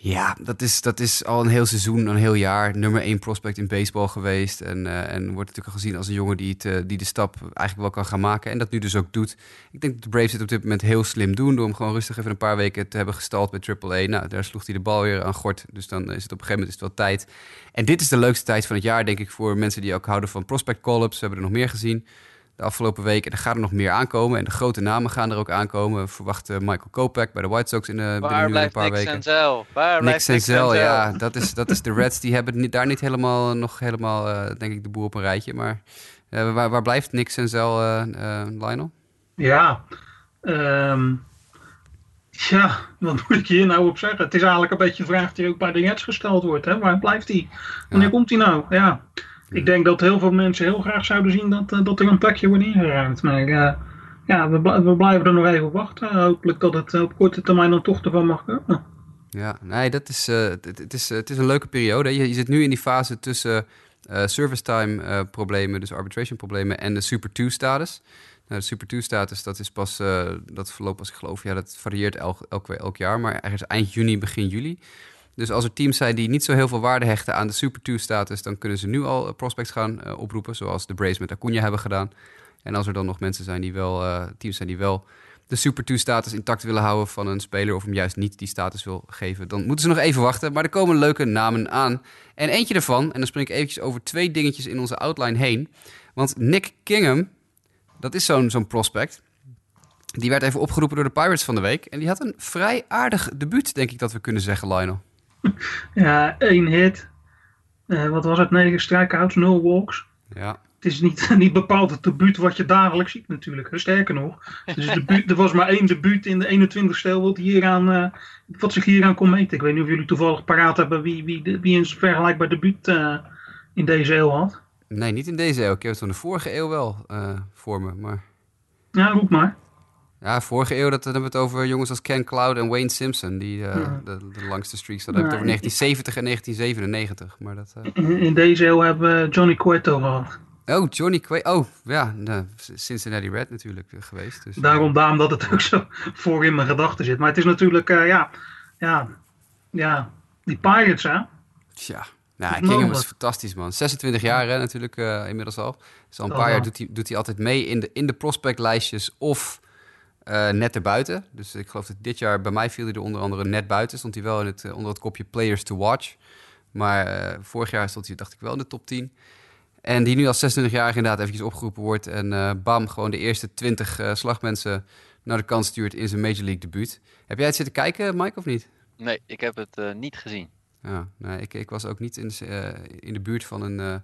Ja, dat is, dat is al een heel seizoen, een heel jaar nummer één prospect in baseball geweest. En, eh, en wordt natuurlijk al gezien als een jongen die, het, eh, die de stap eigenlijk wel kan gaan maken. En dat nu dus ook doet. Ik denk dat de Braves het op dit moment heel slim doen. Door hem gewoon rustig even een paar weken te hebben gestald bij AAA. Nou, daar sloeg hij de bal weer aan gort. Dus dan is het op een gegeven moment is het wel tijd. En dit is de leukste tijd van het jaar, denk ik, voor mensen die ook houden van prospect call-ups. We hebben er nog meer gezien de afgelopen weken. En er gaat er nog meer aankomen. En de grote namen gaan er ook aankomen. We verwachten Michael Kopech bij de White Sox in, de binnen Waar nu en een blijft paar Nick weken. Senzel? Waar Nick blijft Nick Senzel, ja, dat is, dat is de Reds. Die hebben niet, daar niet helemaal, nog helemaal, eh, denk ik, de boel op een rijtje. Maar eh, waar, waar blijft Nick Senzel, eh eh, Lionel? Ja, ehm, ja, wat moet ik hier nou op zeggen? Het is eigenlijk een beetje een vraag die ook bij de Jets gesteld wordt. Hè? Waar blijft hij? Wanneer Ja. komt hij nou? Ja, ik denk dat heel veel mensen heel graag zouden zien dat, eh, dat er een plekje wordt ingeruimd. Maar eh, ja, we, we blijven er nog even op wachten. Hopelijk dat het op korte termijn dan toch ervan mag komen. Ja, nee, dat is, eh, het, is, het is een leuke periode. Je, zit nu in die fase tussen eh, service time eh, problemen, dus arbitration problemen, en de Super 2 status. Nou, de Super 2 status, dat is pas, eh, dat verloopt als ik geloof, ja, dat varieert elk, elk, elk jaar, maar ergens eind juni, begin juli. Dus als er teams zijn die niet zo heel veel waarde hechten aan de Super 2 status, dan kunnen ze nu al eh, prospects gaan eh, oproepen, zoals de Braves met Acuna hebben gedaan. En als er dan nog mensen zijn die wel, eh, teams zijn die wel de Super 2 status intact willen houden van een speler of hem juist niet die status wil geven, dan moeten ze nog even wachten. Maar er komen leuke namen aan. En eentje daarvan, en dan spring ik eventjes over twee dingetjes in onze outline heen. Want Nick Kingham, dat is zo'n zo'n prospect. Die werd even opgeroepen door de Pirates van de week. En die had een vrij aardig debuut, denk ik dat we kunnen zeggen, Lionel. Ja, één hit. Eh, wat was het? Negen strikeouts, nul walks. Ja, Het is niet, niet bepaald het debuut wat je dagelijks ziet natuurlijk. Sterker nog, dus debuut, er was maar één debuut in de 21 stel wat, hieraan, eh, wat zich hieraan kon meten. Ik weet niet of jullie toevallig paraat hebben wie, wie, wie een vergelijkbaar debuut eh, in deze eeuw had. nee, niet in deze eeuw. Ik heb het van de vorige eeuw wel voor me. Maar Ja, roep maar. Ja, vorige eeuw, dat, hebben we het over jongens als Ken Cloud en Wayne Simpson. Die eh, Ja. de, de langste streaks hadden. Dan heb ik het over Ja, 1970 en 1997. Maar dat... eh, In, in deze eeuw hebben we Johnny Cueto gehad. Oh, Johnny Quay. Oh, ja, nou, Cincinnati Red natuurlijk eh, geweest. Dus, Daarom, daarom dat het ook zo voor in mijn gedachten zit. Maar het is natuurlijk, ja, ja, ja, die Pirates hè. Tja, nou, Kingham was fantastisch, man. 26 jaar hè, natuurlijk inmiddels al. Dus al een Oh, paar jaar ja. doet hij, doet hij altijd mee in de, in de prospectlijstjes of eh, net erbuiten. Dus ik geloof dat dit jaar bij mij viel hij er onder andere net buiten. Stond hij wel in het, eh, onder het kopje Players to Watch. Maar eh, vorig jaar stond hij, dacht ik, wel in de top 10. En die nu als 26-jarige inderdaad eventjes opgeroepen wordt. En bam, gewoon de eerste 20 eh, slagmensen naar de kant stuurt in zijn Major League debuut. Heb jij het zitten kijken, Mike, of niet? Nee, ik heb het niet gezien. Ja, nee, ik, ik was ook niet in de, uh, in de buurt van een, uh,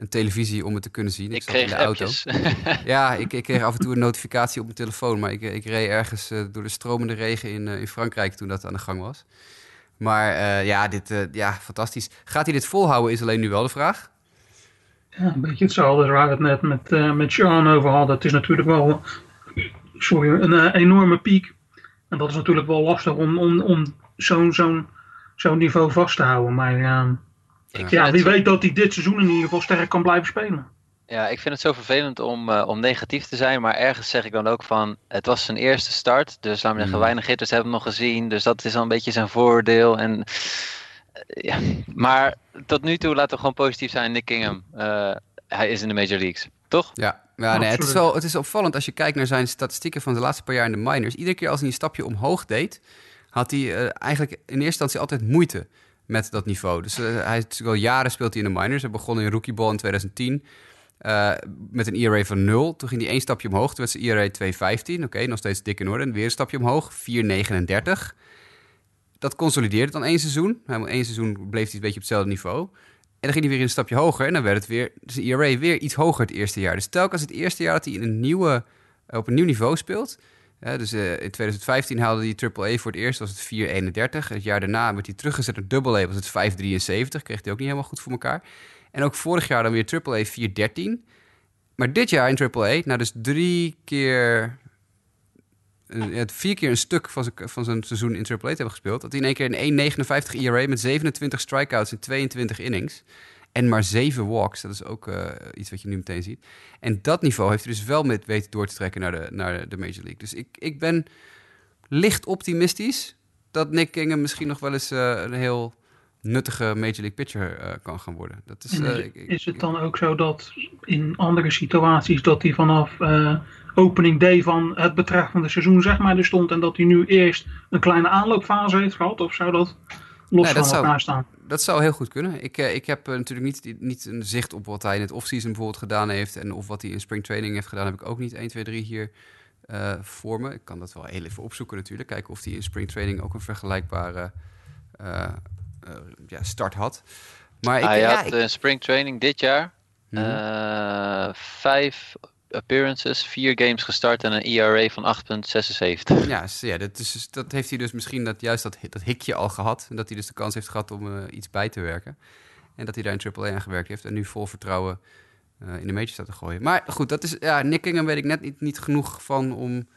een televisie om het te kunnen zien. Ik, ik kreeg in de appjes. auto. ja, ik, ik, kreeg af en toe een notificatie op mijn telefoon. Maar ik, ik reed ergens uh, door de stromende regen in, in Frankrijk toen dat aan de gang was. Maar ja, dit, ja, fantastisch. Gaat hij dit volhouden is alleen nu wel de vraag. Ja, een beetje hetzelfde waar we het net met, met Sean over hadden. Het is natuurlijk wel sorry, een enorme piek. En dat is natuurlijk wel lastig om, om, om zo'n zo'n zo'n niveau vast te houden. Maar uh, ja, wie weet dat hij dit seizoen in ieder geval sterk kan blijven spelen. Ja, ik vind het zo vervelend om, uh, om negatief te zijn. Maar ergens zeg ik dan ook van, het was zijn eerste start. Dus laten we zeggen, weinig hitters hebben hem nog gezien. Dus dat is al een beetje zijn voordeel. En, uh, ja. Maar tot nu toe laten we gewoon positief zijn. Nick Kingham, hij is in de Major Leagues, toch? Ja, ja nee, het, is wel, het is opvallend als je kijkt naar zijn statistieken van de laatste paar jaar in de minors. Iedere keer als hij een stapje omhoog deed had hij uh, eigenlijk in eerste instantie altijd moeite met dat niveau. Dus uh, hij is al jaren speelt hij in de minors. Hij begon in rookieball in 2010 uh, met een ERA van 0. Toen ging hij één stapje omhoog. Toen werd zijn ERA 2,15. Oké, okay, nog steeds dik in orde. En weer een stapje omhoog, 4,39. Dat consolideerde dan één seizoen. Hij één seizoen bleef hij een beetje op hetzelfde niveau. En dan ging hij weer een stapje hoger. En dan werd het weer, zijn ERA weer iets hoger het eerste jaar. Dus telkens het eerste jaar dat hij in een nieuwe, op een nieuw niveau speelt ja, dus uh, in 2015 haalde hij AAA voor het eerst, was het 4,31. Het jaar daarna werd hij teruggezet naar AA, was het 5,73. Kreeg hij ook niet helemaal goed voor elkaar. En ook vorig jaar dan weer AAA 4,13. Maar dit jaar in AAA, nou dus drie keer... Uh, vier keer een stuk van zijn, van zijn seizoen in AAA te hebben gespeeld... dat hij in één keer een 1,59 ERA met 27 strikeouts in 22 innings... En maar zeven walks, dat is ook uh, iets wat je nu meteen ziet. En dat niveau heeft hij dus wel met weten door te trekken naar de, naar de Major League. Dus ik, ik ben licht optimistisch dat Nick Kingham misschien nog wel eens uh, een heel nuttige Major League pitcher uh, kan gaan worden. Dat is, is, het dan ook zo dat in andere situaties dat hij vanaf opening day van het betreffende seizoen zeg maar er stond en dat hij nu eerst een kleine aanloopfase heeft gehad? Of zou dat los nee, van elkaar zou, staan? Dat zou heel goed kunnen. Ik, uh, ik heb uh, natuurlijk niet, niet een zicht op wat hij in het offseason bijvoorbeeld gedaan heeft. En of wat hij in spring training heeft gedaan, heb ik ook niet 1, 2, 3 hier uh, voor me. Ik kan dat wel heel even opzoeken natuurlijk. Kijken of hij in spring training ook een vergelijkbare ja, start had. Maar ik, hij ja, had ik... spring training dit jaar. Hmm. vijf appearances, vier games gestart en een ERA van 8,76. Ja, ja dat, is, dat heeft hij dus misschien dat, juist dat, dat hikje al gehad. En dat hij dus de kans heeft gehad om uh, iets bij te werken. En dat hij daar in AAA aan gewerkt heeft. En nu vol vertrouwen uh, in de major staat te gooien. Maar goed, dat is, ja, Nick Kingham weet ik net niet, niet genoeg van om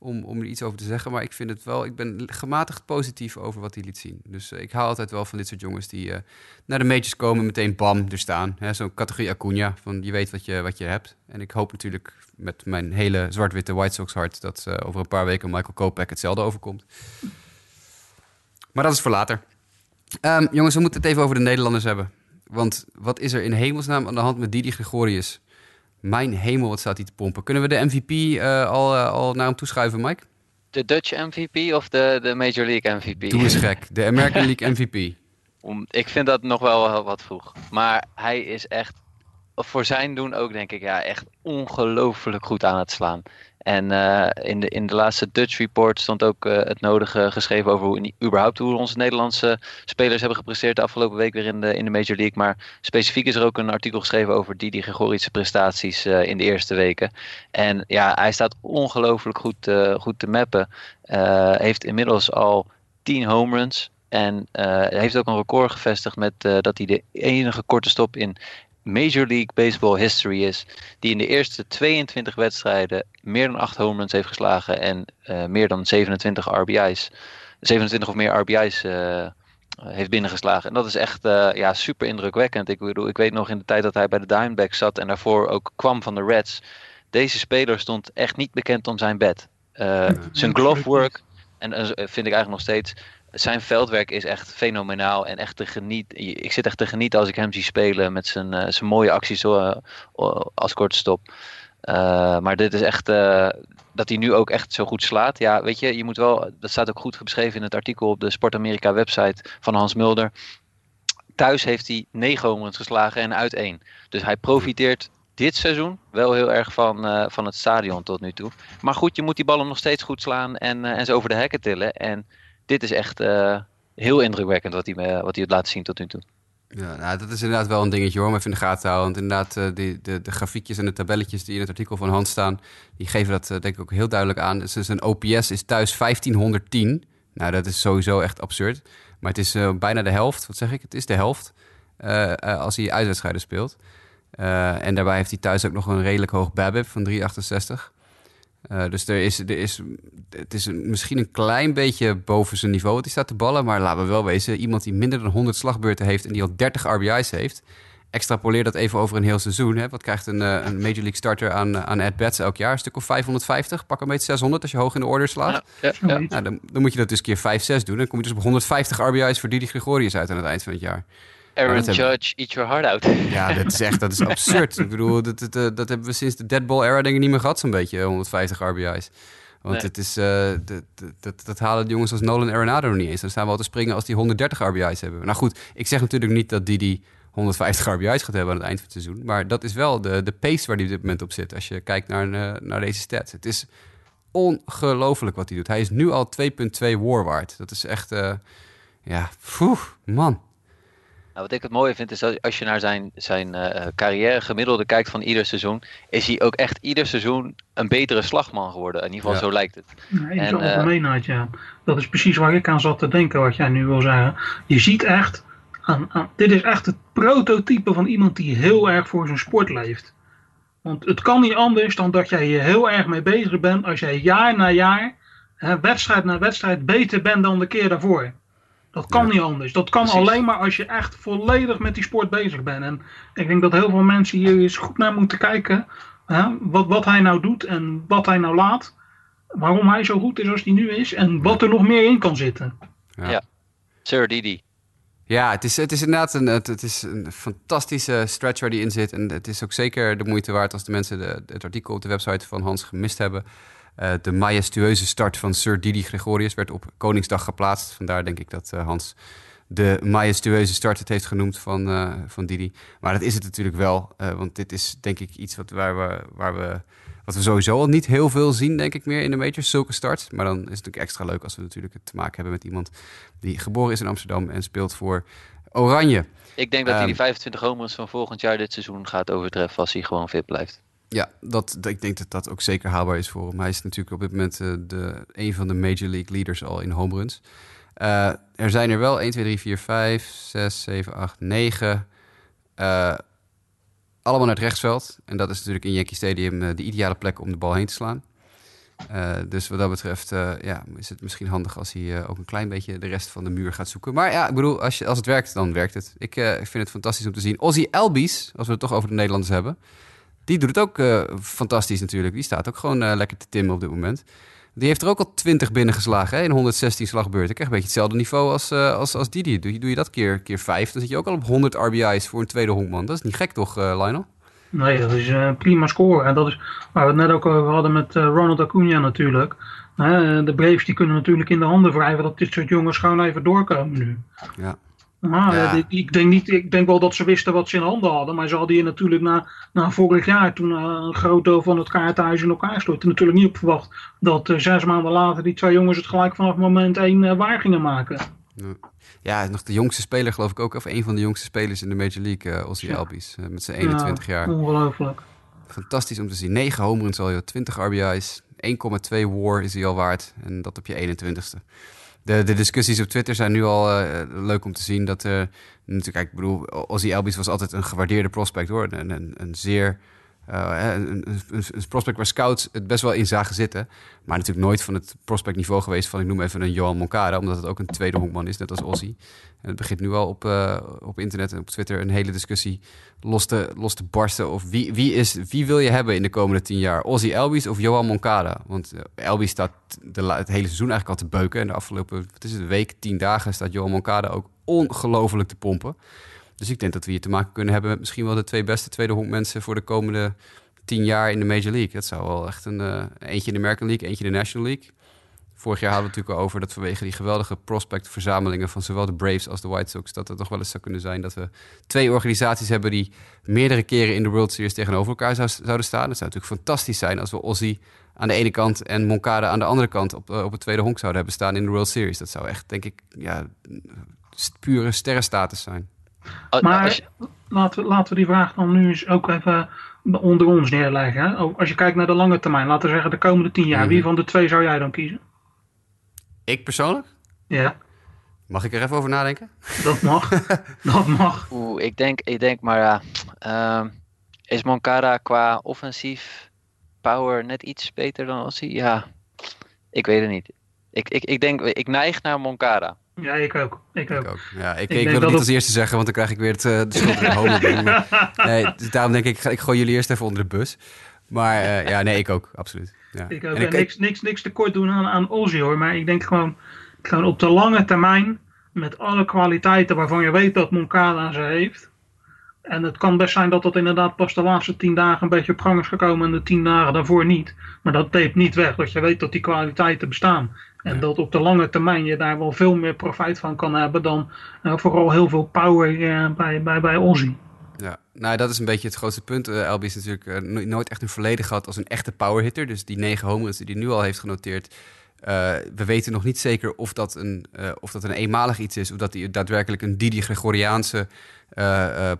om, om er iets over te zeggen. Maar ik vind het wel, ik ben gematigd positief over wat hij liet zien. Dus uh, ik haal altijd wel van dit soort jongens die uh, naar de majors komen, meteen bam, er staan. Zo'n categorie Acuna, van je weet wat je, wat je hebt. En ik hoop natuurlijk met mijn hele zwart-witte White Sox hart dat uh, over een paar weken Michael Kopek hetzelfde overkomt. Maar dat is voor later. Um, jongens, we moeten het even over de Nederlanders hebben. Want wat is er in hemelsnaam aan de hand met Didi Gregorius? Mijn hemel, wat staat hij te pompen. Kunnen we de MVP uh, al, uh, al naar hem toeschuiven, Mike? De Dutch MVP of de, de Major League MVP? Doe eens gek. De American League MVP. Om, ik vind dat nog wel wat vroeg. Maar hij is echt, voor zijn doen ook denk ik, ja, echt ongelooflijk goed aan het slaan. En uh, in, de, in de laatste Dutch Report stond ook uh, het nodige geschreven over hoe, überhaupt hoe onze Nederlandse spelers hebben gepresteerd de afgelopen week weer in de, in de Major League. Maar specifiek is er ook een artikel geschreven over Didi Gregorische prestaties uh, in de eerste weken. En ja, hij staat ongelooflijk goed, goed te mappen. heeft inmiddels al 10 home runs. En heeft ook een record gevestigd met dat hij de enige korte stop in Major League Baseball history is. Die in de eerste 22 wedstrijden meer dan 8 home runs heeft geslagen en uh, meer dan 27 RBI's. 27 of meer RBI's uh, eh, heeft binnengeslagen. En dat is echt uh, ja, super indrukwekkend. Ik, bedoel, ik weet nog in de tijd dat hij bij de Diamondbacks zat en daarvoor ook kwam van de Reds. Deze speler stond echt niet bekend om zijn bed. zijn glove work, en vind ik eigenlijk nog steeds, zijn veldwerk is echt fenomenaal en echt te genieten. Ik zit echt te genieten als ik hem zie spelen met zijn, uh, zijn mooie acties uh, als korte stop. Uh, maar dit is echt dat hij nu ook echt zo goed slaat. Ja, weet je, je moet wel. Dat staat ook goed beschreven in het artikel op de Sport Amerika website van Hans Mulder. Thuis heeft hij negen homeruns geslagen en uit één. Dus hij profiteert dit seizoen wel heel erg van, van het stadion tot nu toe. Maar goed, je moet die ballen nog steeds goed slaan en, en ze over de hekken tillen. En dit is echt, uh, heel indrukwekkend wat hij, wat hij heeft laten zien tot nu toe. Ja, nou, dat is inderdaad wel een dingetje hoor, om even in de gaten te houden. Want inderdaad, eh, die, de, de grafiekjes en de tabelletjes die in het artikel van Hans staan, die geven dat eh, denk ik ook heel duidelijk aan. Dus zijn OPS is thuis 1510. Nou, dat is sowieso echt absurd. Maar het is eh, bijna de helft, wat zeg ik? Het is de helft eh, eh, als hij uitwedstrijden speelt. Eh, en daarbij heeft hij thuis ook nog een redelijk hoog BABIP van 368. Eh, dus er is, er is, het is een- misschien een klein beetje boven zijn niveau wat hij staat te ballen. Maar laten we wel wezen, iemand die minder dan 100 slagbeurten heeft en die al 30 RBI's heeft. Extrapoleer dat even over een heel seizoen. Hè. Wat krijgt een, eh, een Major League starter aan, eh, aan at-bats elk jaar? Een stuk of 550, pak een beetje 600 als je hoog in de order slaat. Ja, ja. Nou, dan, dan moet je dat dus keer 5, 6 doen. Dan kom je dus op 150 RBI's voor Didi Gregorius uit aan het eind van het jaar. Aaron dat hebben- Judge, eat your heart out. Ja, dat is echt dat is absurd. Ik bedoel, dat, dat, dat, dat hebben we sinds de deadball era denk ik niet meer gehad, zo'n beetje, 150 RBI's. Want Nee. het is, eh, dat, dat, dat, halen de jongens als Nolan Arenado nog niet eens. Dan staan we al te springen als die 130 RBI's hebben. Nou goed, ik zeg natuurlijk niet dat die die 150 RBI's gaat hebben aan het eind van het seizoen. Maar dat is wel de, de pace waar hij op dit moment op zit. Als je kijkt naar, eh, naar deze stats. Het is ongelooflijk wat hij doet. Hij is nu al 2.2 war waard. Dat is echt, eh, ja, poeh, man. Nou, wat ik het mooie vind is dat als je naar zijn, zijn eh, carrière gemiddelde kijkt van ieder seizoen, is hij ook echt ieder seizoen een betere slagman geworden. In ieder geval, Ja. zo lijkt het. Nee, in En, zijn eh, algemeenheid, ja. Dat is precies waar ik aan zat te denken, wat jij nu wil zeggen. Je ziet echt, aan, aan, dit is echt het prototype van iemand die heel erg voor zijn sport leeft. Want het kan niet anders dan dat jij hier heel erg mee bezig bent als jij jaar na jaar, hè, wedstrijd na wedstrijd, beter bent dan de keer daarvoor. Dat kan Ja. niet anders. Dat kan Precies. alleen maar als je echt volledig met die sport bezig bent. En ik denk dat heel veel mensen hier eens goed naar moeten kijken. Hè, wat, wat hij nou doet en wat hij nou laat. Waarom hij zo goed is als hij nu is. En wat er nog meer in kan zitten. Sir Didi. Ja, het is, het is inderdaad een, het, het is een fantastische stretch waar die in zit. En het is ook zeker de moeite waard als de mensen de, het artikel op de website van Hans gemist hebben. Eh, de majestueuze start van Sir Didi Gregorius werd op Koningsdag geplaatst. Vandaar denk ik dat eh, Hans de majestueuze start het heeft genoemd van, eh, van Didi. Maar dat is het natuurlijk wel. want dit is denk ik iets wat, waar we, waar we, wat we sowieso al niet heel veel zien, denk ik, meer in de majors. Zulke start. Maar dan is het natuurlijk extra leuk als we natuurlijk te maken hebben met iemand die geboren is in Amsterdam en speelt voor Oranje. Ik denk dat hij Ehm. die 25 homeruns van volgend jaar dit seizoen gaat overtreffen als hij gewoon fit blijft. Ja, dat, ik denk dat dat ook zeker haalbaar is voor hem. Hij is natuurlijk op dit moment eh, de, een van de Major League leaders al in home runs. Eh, er zijn er wel 1, 2, 3, 4, 5, 6, 7, 8, 9. eh, allemaal naar het rechtsveld. En dat is natuurlijk in Yankee Stadium eh, de ideale plek om de bal heen te slaan. Dus wat dat betreft ja, is het misschien handig als hij ook een klein beetje de rest van de muur gaat zoeken. Maar ja, ik bedoel, als, je, als het werkt, dan werkt het. Ik vind het fantastisch om te zien. Ozzy Albies, als we het toch over de Nederlanders hebben. Die doet het ook eh, fantastisch natuurlijk. Die staat ook gewoon eh, lekker te timmen op dit moment. Die heeft er ook al 20 binnengeslagen hè, in 116 slagbeurten. Ik krijg een beetje hetzelfde niveau als, eh als, als Didi. Doe, je- doe je dat keer, keer 5, dan zit je ook al op 100 RBI's voor een tweede honkman. Dat is niet gek toch, Lionel? Nee, dat is eh, prima score. En dat is waar we het net ook over hadden met Ronald Acuna natuurlijk. De Braves die kunnen natuurlijk in de handen wrijven dat dit soort jongens gewoon even doorkomen nu. Ja. Maar Ja. ik, ik denk niet, ik denk wel dat ze wisten wat ze in handen hadden. Maar ze hadden hier natuurlijk na, na vorig jaar, toen eh, een groot deel van het kaartenhuis in elkaar stortte, natuurlijk niet op verwacht dat eh, zes maanden later die twee jongens het gelijk vanaf moment één eh, waar gingen maken. Ja, nog de jongste speler geloof ik ook. Of een van de jongste spelers in de Major League, Ozzy Ja. Albies. met zijn 21 Ja, jaar. Ongelooflijk. Fantastisch om te zien. 9 home runs al, joh. 20 RBI's. 1,2 war is hij al waard. En dat op je 21ste. De, discussies op Twitter zijn nu al eh, leuk om te zien. Dat er natuurlijk, ik bedoel, Ozzy Albies was altijd een gewaardeerde prospect hoor. Een, een, een zeer. Eh, een, prospect waar scouts het best wel in zagen zitten. Maar natuurlijk nooit van het prospectniveau geweest van, ik noem even een Johan Moncada, omdat het ook een tweede honkman is, net als Ozzy. En het begint nu al op, eh, op internet en op Twitter een hele discussie los te, los te barsten. Of wie, wie, is, wie wil je hebben in de komende tien jaar? Ozzy Elbies of Johan Moncada? Want uh, Elbies staat de, het hele seizoen eigenlijk al te beuken. En de afgelopen wat is het, week, tien dagen, staat Johan Moncada ook ongelooflijk te pompen. Dus ik denk dat we hier te maken kunnen hebben met misschien wel de twee beste tweede honkmensen voor de komende tien jaar in de Major League. Dat zou wel echt een uh, eentje in de American League, eentje in de National League. Vorig jaar hadden we natuurlijk over dat vanwege die geweldige prospectverzamelingen van zowel de Braves als de White Sox, dat het nog wel eens zou kunnen zijn dat we twee organisaties hebben die meerdere keren in de World Series tegenover elkaar zou, zouden staan. Het zou natuurlijk fantastisch zijn als we Ozzy aan de ene kant en Moncada aan de andere kant op, op het tweede honk zouden hebben staan in de World Series. Dat zou echt, denk ik, ja, pure sterrenstatus zijn. Maar laten, we, laten we die vraag dan nu eens ook even onder ons neerleggen. Hè? Als je kijkt naar de lange termijn, laten we zeggen de komende tien jaar, wie mhm. van de twee zou jij dan kiezen? Ik persoonlijk? Ja. Mag ik er even over nadenken? Dat mag. dat mag. Oeh, ik denk, ik denk maar ja. Uh, is Moncada qua offensief power net iets beter dan Ossie? Ja, ik weet het niet. Ik, ik, ik denk, ik neig naar Moncada. Ja, ik ook. Ik ook. Ja, ik, ik, wil het niet als eerste zeggen, want dan krijg ik weer het, uh, de schuld in de homo. nee, dus daarom denk ik, ik gooi jullie eerst even onder de bus. Maar uh, ja, nee, ik ook, absoluut. Ja. Ik ook. En ik, niks, niks, niks tekort doen aan, aan Ozzy hoor, maar ik denk gewoon, gewoon op de lange termijn, met alle kwaliteiten waarvan je weet dat Moncada ze heeft. En het kan best zijn dat dat inderdaad pas de laatste tien dagen een beetje op gang is gekomen en de tien dagen daarvoor niet. Maar dat neemt niet weg dat je weet dat die kwaliteiten bestaan. En dat op de lange termijn je daar wel veel meer profijt van kan hebben dan uh, vooral heel veel power uh, bij, bij, bij Ozzy. Ja, nou dat is een beetje het grootste punt. Uh, LB is natuurlijk nooit echt een verleden gehad als een echte powerhitter. Dus die negen homeruns die hij nu al heeft genoteerd. we weten nog niet zeker of dat, een, of dat een eenmalig iets is. Of dat hij daadwerkelijk een Didi Gregoriaanse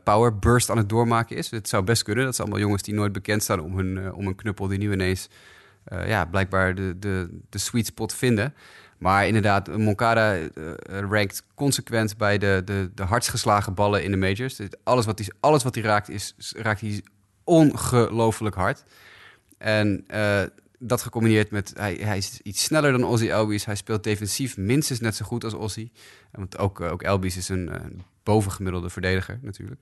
power burst aan het doormaken is. Het zou best kunnen. Dat zijn allemaal jongens die nooit bekend staan om hun, om een knuppel die nu ineens uh, ja, blijkbaar de, de, de sweet spot vinden. Maar inderdaad, Moncada uh, rankt consequent bij de, de, de hardst geslagen ballen in de majors. Alles wat hij, alles wat hij raakt, is, raakt hij ongelooflijk hard. En dat gecombineerd met, hij, hij is iets sneller dan Ozzy Albies. Hij speelt defensief minstens net zo goed als Ozzy. Want ook, ook Albies is een bovengemiddelde verdediger natuurlijk.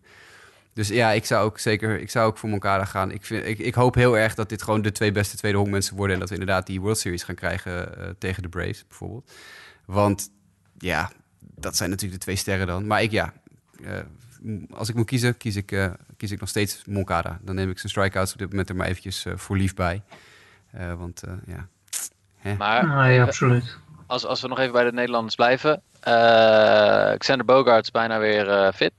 Dus ja, ik zou ook zeker ik zou ook voor Moncada gaan. Ik, vind, ik, ik hoop heel erg dat dit gewoon de twee beste tweede honkmensen worden. En dat we inderdaad die World Series gaan krijgen uh, tegen de Braves bijvoorbeeld. Want ja, dat zijn natuurlijk de twee sterren dan. Maar ik ja, uh, als ik moet kiezen, kies ik, uh, kies ik nog steeds Moncada. Dan neem ik zijn strikeouts op dit moment er maar eventjes voor lief bij. want ja. Hè. Maar ah, ja, absoluut. Als, als we nog even bij de Nederlanders blijven. Xander Bogarts bijna weer fit.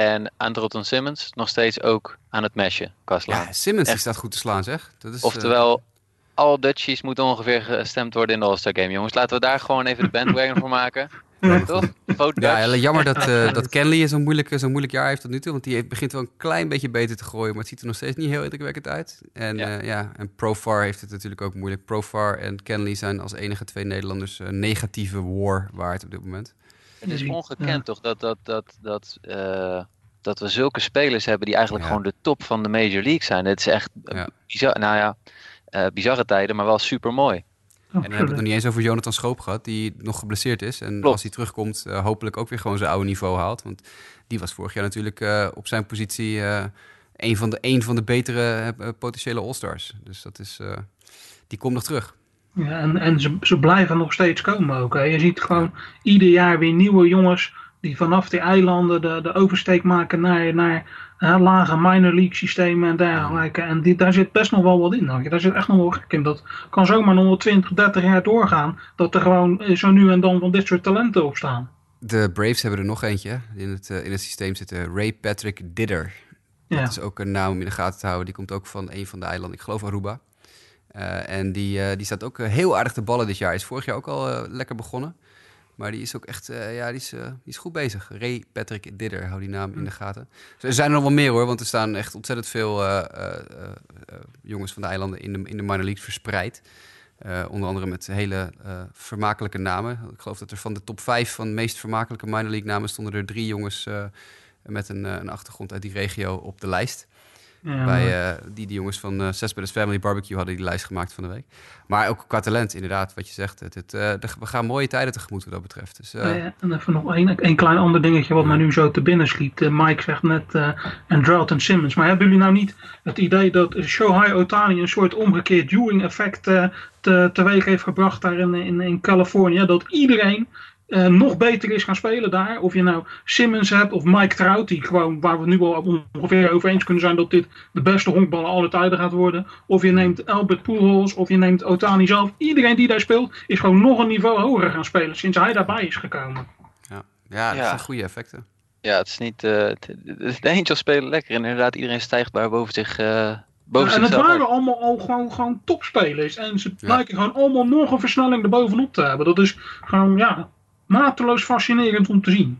En Andrelton Simmons nog steeds ook aan het meshen qua slaan. Ja, Simmons Echt. staat goed te slaan zeg. Dat is, Oftewel, uh... al Dutchies moeten ongeveer gestemd worden in de All-Star Game. Jongens, laten we daar gewoon even de bandwagon voor maken. Ja, toch? ja, jammer dat, uh, dat Kenley zo'n moeilijk, zo moeilijk jaar heeft tot nu toe. Want die begint wel een klein beetje beter te gooien. Maar het ziet er nog steeds niet heel indrukwekkend uit. En, ja. Uh, ja, en Profar heeft het natuurlijk ook moeilijk. Profar en Kenley zijn als enige twee Nederlanders uh, negatieve war waard op dit moment. Het is ongekend toch dat, dat, dat, dat, uh, dat we zulke spelers hebben die eigenlijk gewoon de top van de Major League zijn. Het is echt ja. bizar, nou ja, uh, bizarre tijden, maar wel super mooi. en dan hebben we het nog niet eens over Jonathan Schoop gehad, die nog geblesseerd is. En als hij terugkomt, uh, hopelijk ook weer gewoon zijn oude niveau haalt. Want die was vorig jaar natuurlijk uh, op zijn positie een, van de, een van de betere potentiële All-Stars. Dus dat is, die komt nog terug. Ja, en, en ze, ze blijven nog steeds komen ook. Hè. Je ziet gewoon ieder jaar weer nieuwe jongens die vanaf die eilanden de, de oversteek maken naar, naar lage minor league systemen en dergelijke. En die, daar zit best nog wel wat in. Daar zit echt nog wel gek in. Dat kan zomaar nog 20, 30 jaar doorgaan. Dat er gewoon zo nu en dan van dit soort talenten op staan. De Braves hebben er nog eentje in het, uh, in het systeem zitten. Ray Patrick Didder. Dat is ook een naam om in de gaten te houden. Die komt ook van een van de eilanden, ik geloof Aruba. Uh, en die, uh, die staat ook heel aardig te ballen dit jaar. Is vorig jaar ook al lekker begonnen. Maar die is ook echt, uh, ja, die is, uh, die is goed bezig. Ray Patrick Didder, hou die naam in de gaten. er zijn er nog wel meer hoor, want er staan echt ontzettend veel uh, jongens van de eilanden in de, in de minor league verspreid. onder andere met hele vermakelijke namen. Ik geloof dat er van de top 5 van de meest vermakelijke minor league namen stonden er drie jongens met een, een achtergrond uit die regio op de lijst. Bij, uh, die, die jongens van uh, Family Barbecue hadden die lijst gemaakt van de week. Maar ook qua talent, inderdaad, wat je zegt. Het, het, uh, we gaan mooie tijden tegemoet wat dat betreft. Dus, ja, ja, en even nog één, een klein ander dingetje wat mij nu zo te binnen schiet. Mike zegt net en Drelton Simmons. Maar hebben jullie nou niet het idee dat Shohei Otani een soort omgekeerd Ewing effect te, teweeg heeft gebracht daar in, in, in Californië? Dat iedereen uh, nog beter is gaan spelen daar. Of je nou Simmons hebt of Mike Trout, die gewoon, waar we nu al ongeveer over eens kunnen zijn dat dit de beste honkballen alle tijden gaat worden. Of je neemt Albert Pujols of je neemt Otani zelf. Iedereen die daar speelt is gewoon nog een niveau hoger gaan spelen sinds hij daarbij is gekomen. Ja, ja dat zijn goede effecten. Ja, het is niet. Uh, de Angels spelen lekker en inderdaad iedereen stijgt daar boven zich, uh, boven en het waren uit. allemaal al gewoon, gewoon topspelers. En ze lijken gewoon allemaal nog een versnelling erbovenop te hebben. Dat is gewoon, ja, mateloos fascinerend om te zien.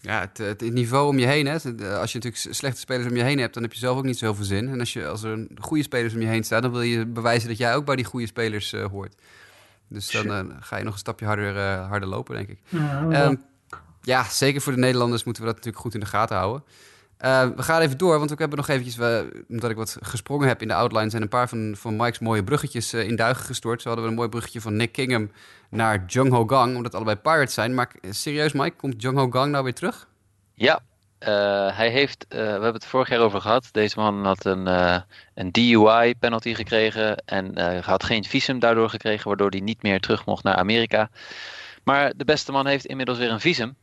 Ja, het, het niveau om je heen. Hè. Als je natuurlijk slechte spelers om je heen hebt, dan heb je zelf ook niet zoveel zin. En als, je, als er goede spelers om je heen staan, dan wil je bewijzen dat jij ook bij die goede spelers eh, hoort. Dus dan eh, ga je nog een stapje harder, eh, harder lopen, denk ik. Ja, Ehm, ja, zeker voor de Nederlanders moeten we dat natuurlijk goed in de gaten houden. Eh, we gaan even door, want we hebben nog eventjes, omdat ik wat gesprongen heb in de outline, zijn een paar van, van Mike's mooie bruggetjes eh, in duigen gestort. Zo hadden we een mooi bruggetje van Nick Kingham naar Jung Ho Gang, omdat allebei Pirates zijn. Maar eh, serieus Mike, komt Jung Ho Gang nou weer terug? Ja, hij heeft, we hebben het vorig jaar over gehad. Deze man had een, een DUI penalty gekregen en had geen visum daardoor gekregen, waardoor hij niet meer terug mocht naar Amerika. Maar de beste man heeft inmiddels weer een visum.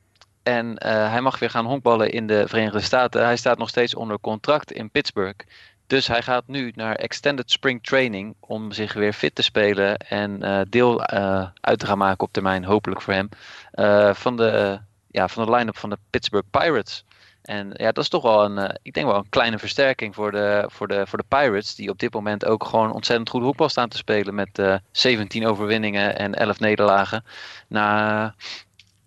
En eh, hij mag weer gaan honkballen in de Verenigde Staten. Hij staat nog steeds onder contract in Pittsburgh. Dus hij gaat nu naar Extended Spring Training om zich weer fit te spelen en eh, deel eh, uit te gaan maken op termijn, hopelijk voor hem, van de, ja, van de line-up van de Pittsburgh Pirates. En ja, dat is toch wel een, ik denk wel een kleine versterking voor de, voor, de, voor de Pirates, die op dit moment ook gewoon ontzettend goed hoekbal staan te spelen met eh 17 overwinningen en 11 nederlagen na,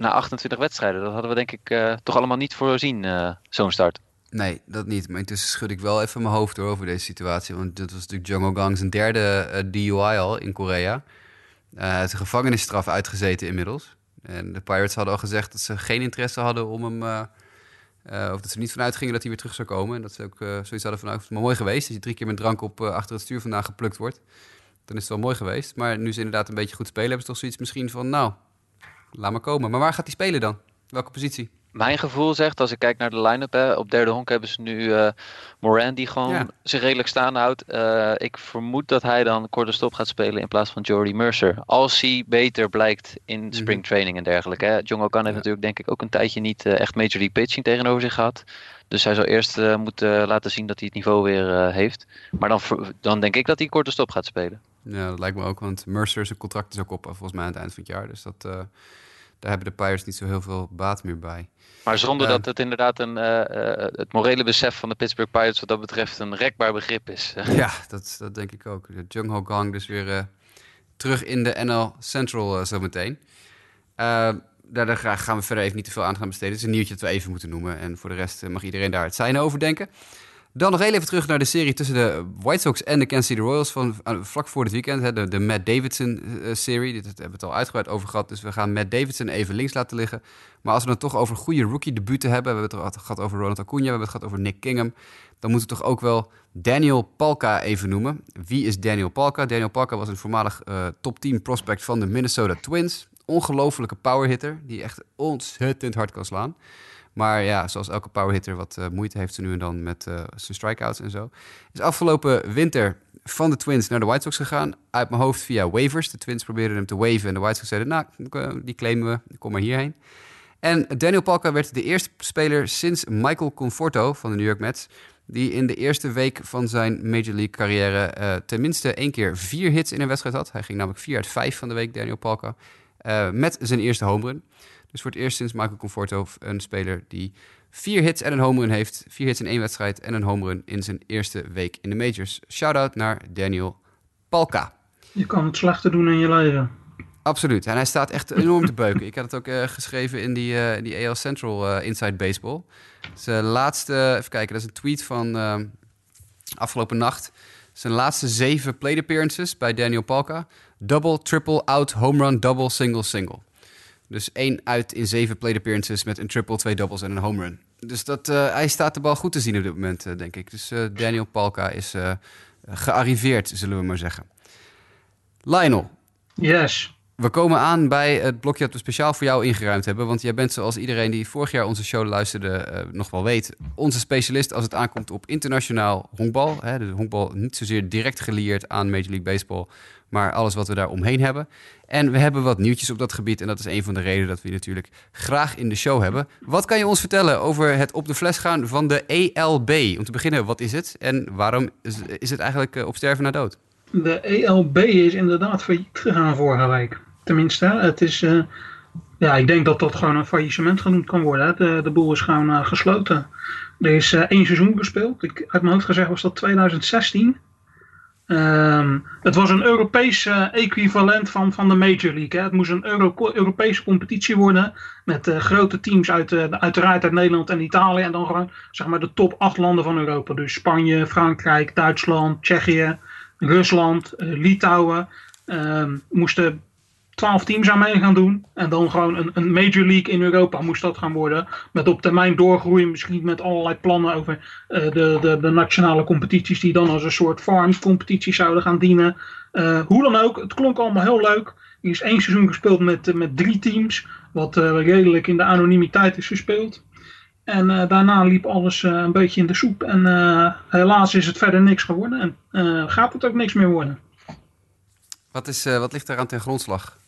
na 28 wedstrijden. Dat hadden we denk ik eh, toch allemaal niet voorzien, eh, zo'n start. Nee, dat niet. Maar intussen schud ik wel even mijn hoofd door over deze situatie. Want dit was natuurlijk Jung Ho Gang zijn derde eh, DUI al in Korea. Hij heeft een gevangenisstraf uitgezeten inmiddels. En de Pirates hadden al gezegd dat ze geen interesse hadden om hem... of dat ze niet vanuit gingen dat hij weer terug zou komen. En dat ze ook zoiets hadden van, nou, is maar mooi geweest. Als je drie keer met drank op achter het stuur vandaan geplukt wordt. Dan is het wel mooi geweest. Maar nu ze inderdaad een beetje goed spelen... hebben ze toch zoiets misschien van, nou, laat maar komen. Maar waar gaat hij spelen dan? Welke positie? Mijn gevoel zegt, als ik kijk naar de line-up, hè, op derde honk hebben ze nu eh Moran die gewoon Ja. zich redelijk staande houdt. Eh, ik vermoed dat hij dan korte stop gaat spelen in plaats van Jordy Mercer. Als hij beter blijkt in spring training en dergelijke. Hè. Okan heeft Ja. natuurlijk denk ik ook een tijdje niet eh, echt Major League Pitching tegenover zich gehad. Dus hij zal eerst moeten laten zien dat hij het niveau weer heeft. Maar dan, dan denk ik dat hij korte stop gaat spelen. Ja, dat lijkt me ook, want Mercer zijn contract is ook op, volgens mij aan het eind van het jaar. Dus dat, eh, daar hebben de Pirates niet zo heel veel baat meer bij. Maar zonder dat het inderdaad een, eh, eh, het morele besef van de Pittsburgh Pirates wat dat betreft een rekbaar begrip is. Ja, dat, dat denk ik ook. De Jung Ho Gang dus weer eh, terug in de NL Central eh, zometeen. Eh, daar, gaan we verder even niet te veel aan gaan besteden. Het is een nieuwtje dat we even moeten noemen. En voor de rest eh, mag iedereen daar het zijn over denken. Dan nog heel even terug naar de serie tussen de White Sox en de Kansas City Royals van eh, vlak voor het weekend. De, Matt Davidson-serie. Dit hebben we het al uitgebreid over gehad. Dus we gaan Matt Davidson even links laten liggen. Maar als we het toch over goede rookie-debuten hebben. We hebben het gehad over Ronald Acuna. We hebben het gehad over Nick Kingham. Dan moeten we toch ook wel Daniel Palka even noemen. Wie is Daniel Palka? Daniel Palka was een voormalig eh, top 10 prospect van de Minnesota Twins. Ongelofelijke powerhitter. Die echt ontzettend hard kan slaan. Maar ja, zoals elke powerhitter wat eh, moeite heeft ze nu en dan met eh, zijn strikeouts en zo. Is afgelopen winter van de Twins naar de White Sox gegaan. Uit mijn hoofd via waivers. De Twins probeerden hem te waven en de White Sox zeiden... nou, eh, die claimen we, kom maar hierheen. En Daniel Palka werd de eerste speler sinds Michael Conforto van de New York Mets... die in de eerste week van zijn Major League carrière... tenminste één keer vier hits in een wedstrijd had. Hij ging namelijk vier uit vijf van de week, Daniel Palka. met zijn eerste home run. Dus voor het eerst sinds Michael Conforto een speler die vier hits en een home run heeft. Vier hits in één wedstrijd en een home run in zijn eerste week in de majors. Shout-out naar Daniel Palka. Je kan het slechter doen in je leven. Absoluut. En hij staat echt enorm te beuken. Ik had het ook eh, geschreven in die, eh, in die AL Central eh, Inside Baseball. Zijn laatste, even kijken, dat is een tweet van afgelopen nacht. Zijn laatste zeven plate appearances bij Daniel Palka. Double, triple, out, home run, double, single, single. Dus één uit in zeven plate appearances met een triple, twee doubles en een home run. Dus dat, eh, hij staat de bal goed te zien op dit moment, eh, denk ik. Dus eh, Daniel Palka is gearriveerd, zullen we maar zeggen. Lionel, Yes. we komen aan bij het blokje dat we speciaal voor jou ingeruimd hebben. Want jij bent zoals iedereen die vorig jaar onze show luisterde nog wel weet... onze specialist als het aankomt op internationaal honkbal. Hè, de honkbal niet zozeer direct gelieerd aan Major League Baseball... maar alles wat we daar omheen hebben. En we hebben wat nieuwtjes op dat gebied. En dat is een van de redenen dat we je natuurlijk graag in de show hebben. Wat kan je ons vertellen over het op de fles gaan van de ELB? Om te beginnen, wat is het? En waarom is, het eigenlijk eh, op sterven na dood? De ELB is inderdaad failliet gegaan vorige week. Tenminste, het is... eh, ja, ik denk dat dat gewoon een faillissement genoemd kan worden. De, de boel is gewoon eh, gesloten. Er is één seizoen gespeeld. Ik, uit mijn hoofd gezegd was dat 2016. Ehm, het was een Europese equivalent van, van de Major League. Hè. Het moest een Euro Europese competitie worden. Met uh, grote teams uit, uh, uiteraard uit Nederland en Italië. En dan gewoon zeg maar, de top acht landen van Europa. Dus Spanje, Frankrijk, Duitsland, Tsjechië, Rusland, Litouwen. Um, moesten twaalf teams aan mee gaan doen. En dan gewoon een, een Major League in Europa moest dat gaan worden. Met op termijn doorgroeien, misschien met allerlei plannen over uh, de, de, de, nationale competities. Die dan als een soort farms competities zouden gaan dienen. Uh, hoe dan ook, het klonk allemaal heel leuk. Er is één seizoen gespeeld met, met drie teams. Wat redelijk in de anonimiteit is gespeeld. En daarna liep alles een beetje in de soep. En helaas is het verder niks geworden. En gaat het ook niks meer worden. Wat, is, wat ligt aan ten grondslag?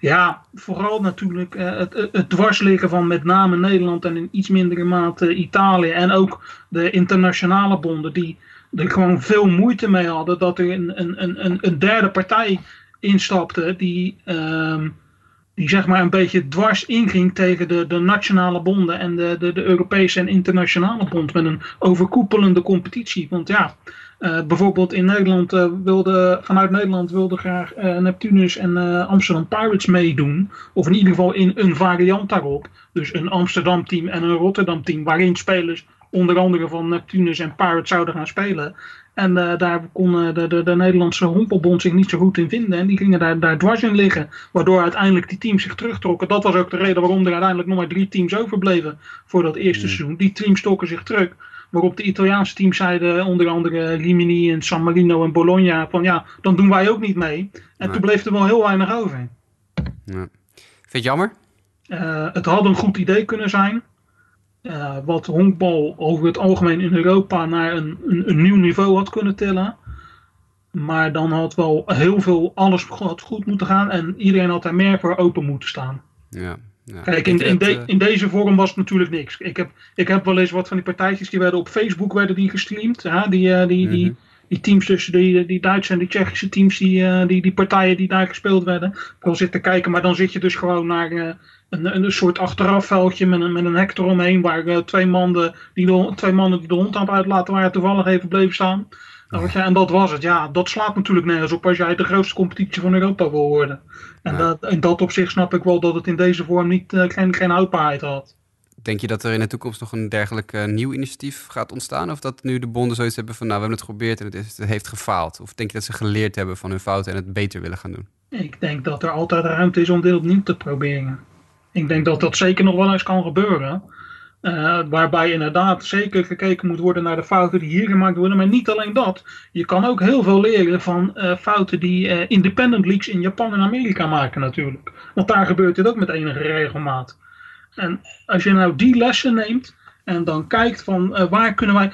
Ja, vooral natuurlijk uh, het, het dwarsliggen van met name Nederland en in iets mindere mate Italië. En ook de internationale bonden die er gewoon veel moeite mee hadden dat er een, een, een, een derde partij instapte die, um, die zeg maar een beetje dwars inging tegen de, de nationale bonden en de, de, de Europese en internationale bond met een overkoepelende competitie. Want ja, uh, bijvoorbeeld in Nederland uh, wilde, vanuit Nederland wilde graag uh, Neptunus en Amsterdam Pirates meedoen. Of in ieder geval in een variant daarop. Dus een Amsterdam team en een Rotterdam team. Waarin spelers onder andere van Neptunus en Pirates zouden gaan spelen. En daar kon de, de, de, Nederlandse hompelbond zich niet zo goed in vinden. En die gingen daar, daar dwars in liggen. Waardoor uiteindelijk die teams zich terugtrokken. Dat was ook de reden waarom er uiteindelijk nog maar drie teams overbleven voor dat eerste mm. seizoen. Die teams trokken zich terug. Waarop de Italiaanse teams zeiden, onder andere Rimini en San Marino en Bologna, van ja, dan doen wij ook niet mee. En nee. toen bleef er wel heel weinig over. Vind je het jammer? Uh, het had een goed idee kunnen zijn. Uh, wat honkbal over het algemeen in Europa naar een, een, een, nieuw niveau had kunnen tillen. Maar dan had wel heel veel, alles had goed moeten gaan en iedereen had daar meer voor open moeten staan. Ja, ja, Kijk, in, in, de, in, deze vorm was het natuurlijk niks. Ik heb, ik heb wel eens wat van die partijtjes die werden op Facebook werden die gestreamd. Ja, die, uh, die, mm -hmm. die, die teams tussen die, die Duitse en die Tsjechische teams, die, uh, die, die partijen die daar gespeeld werden. Ik wil zitten kijken, maar dan zit je dus gewoon naar uh, een, een soort achterafveldje met een, met een hek eromheen. Waar twee, mannen die de, twee mannen die de hond aan het uitlaten waren toevallig even bleven staan. En dat was het. Ja, dat slaat natuurlijk nergens op als jij de grootste competitie van Europa wil worden. En ja. dat, in dat opzicht snap ik wel dat het in deze vorm niet, uh, geen, geen houdbaarheid had. Denk je dat er in de toekomst nog een dergelijk uh, nieuw initiatief gaat ontstaan? Of dat nu de bonden zoiets hebben van, nou, we hebben het geprobeerd en het, is, het heeft gefaald? Of denk je dat ze geleerd hebben van hun fouten en het beter willen gaan doen? Ik denk dat er altijd ruimte is om dit opnieuw te proberen. Ik denk dat dat zeker nog wel eens kan gebeuren. Uh, waarbij inderdaad zeker gekeken moet worden naar de fouten die hier gemaakt worden. Maar niet alleen dat. Je kan ook heel veel leren van uh, fouten die uh, independent leagues in Japan en Amerika maken natuurlijk. Want daar gebeurt dit ook met enige regelmaat. En als je nou die lessen neemt en dan kijkt van uh, waar kunnen wij.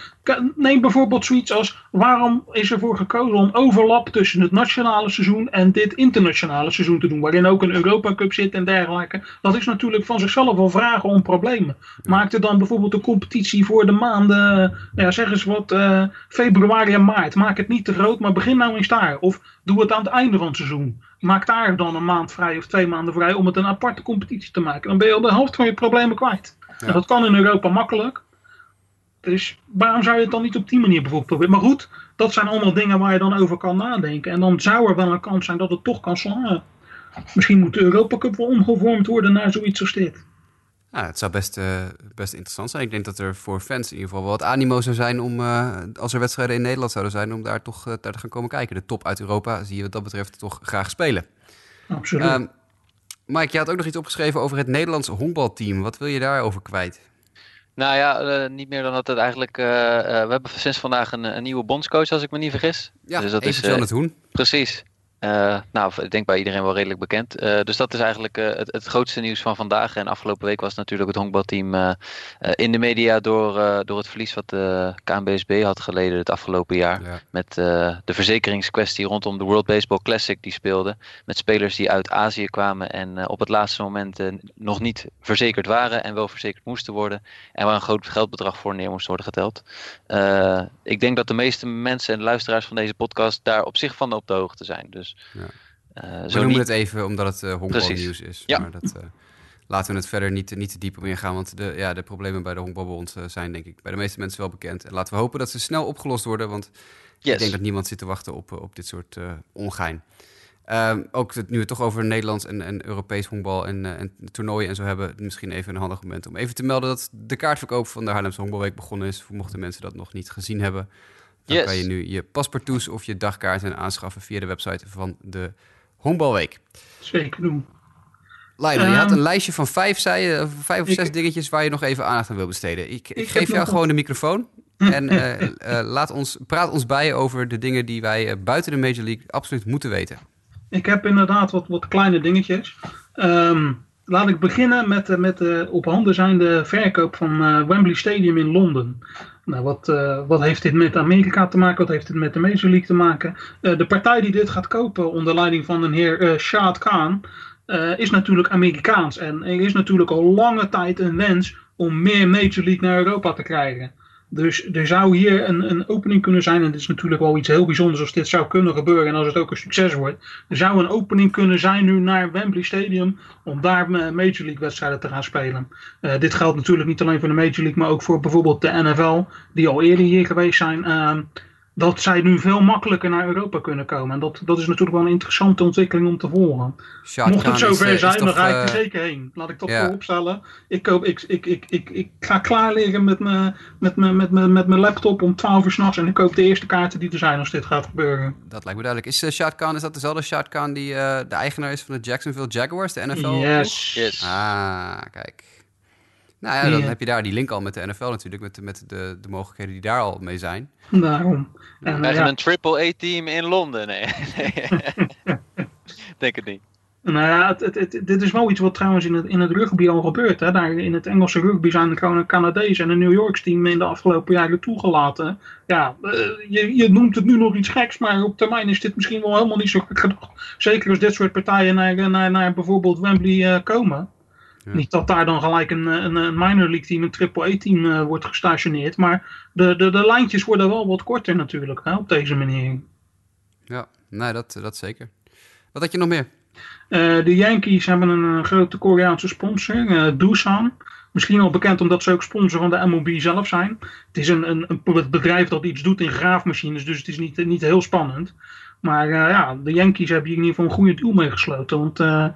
Neem bijvoorbeeld zoiets als waarom is er voor gekozen om overlap tussen het nationale seizoen en dit internationale seizoen te doen, waarin ook een Europa Cup zit en dergelijke. Dat is natuurlijk van zichzelf wel vragen om problemen. Maak er dan bijvoorbeeld de competitie voor de maanden, ja, zeg eens wat, uh, februari en maart. Maak het niet te groot, maar begin nou eens daar. Of doe het aan het einde van het seizoen. Maak daar dan een maand vrij of twee maanden vrij om het een aparte competitie te maken. Dan ben je al de helft van je problemen kwijt. Ja. Dat kan in Europa makkelijk. Dus waarom zou je het dan niet op die manier bijvoorbeeld proberen? Maar goed, dat zijn allemaal dingen waar je dan over kan nadenken. En dan zou er wel een kans zijn dat het toch kan slaan. Misschien moet de Europa Cup wel omgevormd worden naar zoiets als dit. Ja, het zou best, uh, best interessant zijn. Ik denk dat er voor fans in ieder geval wel wat animo zou zijn om, uh, als er wedstrijden in Nederland zouden zijn, om daar toch uh, daar te gaan komen kijken. De top uit Europa zie je wat dat betreft toch graag spelen. Absoluut. Um, Mike, je had ook nog iets opgeschreven over het Nederlandse honkbalteam. Wat wil je daarover kwijt? Nou ja, uh, niet meer dan dat het eigenlijk... Uh, uh, we hebben sinds vandaag een, een, nieuwe bondscoach, als ik me niet vergis. Ja, dus dat is het Hoen. Precies. Uh, nou, ik denk bij iedereen wel redelijk bekend. Uh, dus dat is eigenlijk uh, het, het, grootste nieuws van vandaag. En afgelopen week was natuurlijk het honkbalteam in de media door, door het verlies wat de KNBSB had geleden het afgelopen jaar. Ja. Met de verzekeringskwestie rondom de World Baseball Classic die speelde. Met spelers die uit Azië kwamen en op het laatste moment nog niet verzekerd waren en wel verzekerd moesten worden. En waar een groot geldbedrag voor neer moest worden geteld. ik denk dat de meeste mensen en luisteraars van deze podcast daar op zich van op de hoogte zijn. Dus ja. Uh, we noemen niet... het even omdat het uh, honkbalnieuws is. Ja. Maar dat, uh, laten we het verder niet, niet te diep op ingaan. Want de, ja, de problemen bij de honkbalbond zijn denk ik bij de meeste mensen wel bekend. En laten we hopen dat ze snel opgelost worden. Want Ik Yes. denk dat niemand zit te wachten op, eh, op dit soort eh, ongein. Ehm, ook het, nu we het toch over Nederlands en, en Europees honkbal en, eh, en toernooien en zo hebben, misschien even een handig moment om even te melden dat de kaartverkoop van de Haarlemse Honkbalweek begonnen is. Mochten mensen dat nog niet gezien hebben, dan Yes. kan je nu je paspartouts of je dagkaarten aanschaffen via de website van de Honkbalweek. Zeker doen. Lionel, je Ehm, had een lijstje van vijf, zei je, of vijf of ik- zes dingetjes waar je nog even aandacht aan wil besteden. Ik, geef jou gewoon de microfoon en eh, eh, laat ons, praat ons bij over de dingen die wij eh, buiten de Major League absoluut moeten weten. Ik heb inderdaad wat, wat kleine dingetjes. Ehm, laat ik beginnen met, de- met de op handen zijnde verkoop van eh, Wembley Stadium in Londen. Nou, wat, eh, wat heeft dit met Amerika te maken? Wat heeft dit met de Major League te maken? Eh, de partij die dit gaat kopen onder leiding van een heer eh Shad Khan is natuurlijk Amerikaans. En er is natuurlijk al lange tijd een wens om meer Major League naar Europa te krijgen. Dus er zou hier een, een opening kunnen zijn. En dit is natuurlijk wel iets heel bijzonders als dit zou kunnen gebeuren. En als het ook een succes wordt. Er zou een opening kunnen zijn nu naar Wembley Stadium. Om daar eh, Major League wedstrijden te gaan spelen. Eh, dit geldt natuurlijk niet alleen voor de Major League. Maar ook voor bijvoorbeeld de NFL. Die al eerder hier geweest zijn. Ehm, dat zij nu veel makkelijker naar Europa kunnen komen. En dat, dat is natuurlijk wel een interessante ontwikkeling om te volgen. Mocht het zover eh, is zijn, dan toch, ga ik eh, er zeker heen. Laat ik dat ja. vooropstellen. Ik, koop, ik, ik, ik, ik, ik ga klaar liggen met mijn met mijn- met mijn- met mijn laptop om 12 uur s'nachts. En ik koop de eerste kaarten die er zijn als dit gaat gebeuren. Dat lijkt me duidelijk. Is uh, Shad Khan, is dat dezelfde Shad Khan die eh, de eigenaar is van de Jacksonville Jaguars, de NFL? Yes. Yes. Ah, kijk. Nou ja, dan heb je daar die link al met de NFL natuurlijk, met, de- met de, de mogelijkheden die daar al mee zijn. Daarom. En, Krijgen ja, een triple-A-team in Londen? Nee. nee. Denk het niet. nou ja, het, het, het- dit is wel iets wat trouwens in het, in het rugby al gebeurt. Hè. Daar in het Engelse rugby zijn er gewoon een Canadees en een New Yorks team in de afgelopen jaren toegelaten. Ja, eh, je, je noemt het nu nog iets geks, maar op termijn is dit misschien wel helemaal niet zo gek gedacht. Zeker als dit soort partijen naar, naar, naar bijvoorbeeld Wembley eh, komen. Ja. Niet dat daar dan gelijk een, een, een minor league team, een triple A team eh, wordt gestationeerd. Maar de, de, de lijntjes worden wel wat korter natuurlijk hè, op deze manier. Ja, nee, dat, dat zeker. Wat had je nog meer? Eh, de Yankees hebben een eh, grote Koreaanse sponsor, eh Doosan. Misschien al bekend omdat ze ook sponsor van de MLB zelf zijn. Het is een, een, een bedrijf dat iets doet in graafmachines, dus het is niet, niet heel spannend. Maar eh, ja, de Yankees hebben hier in ieder geval een goede deal mee gesloten. Want eh,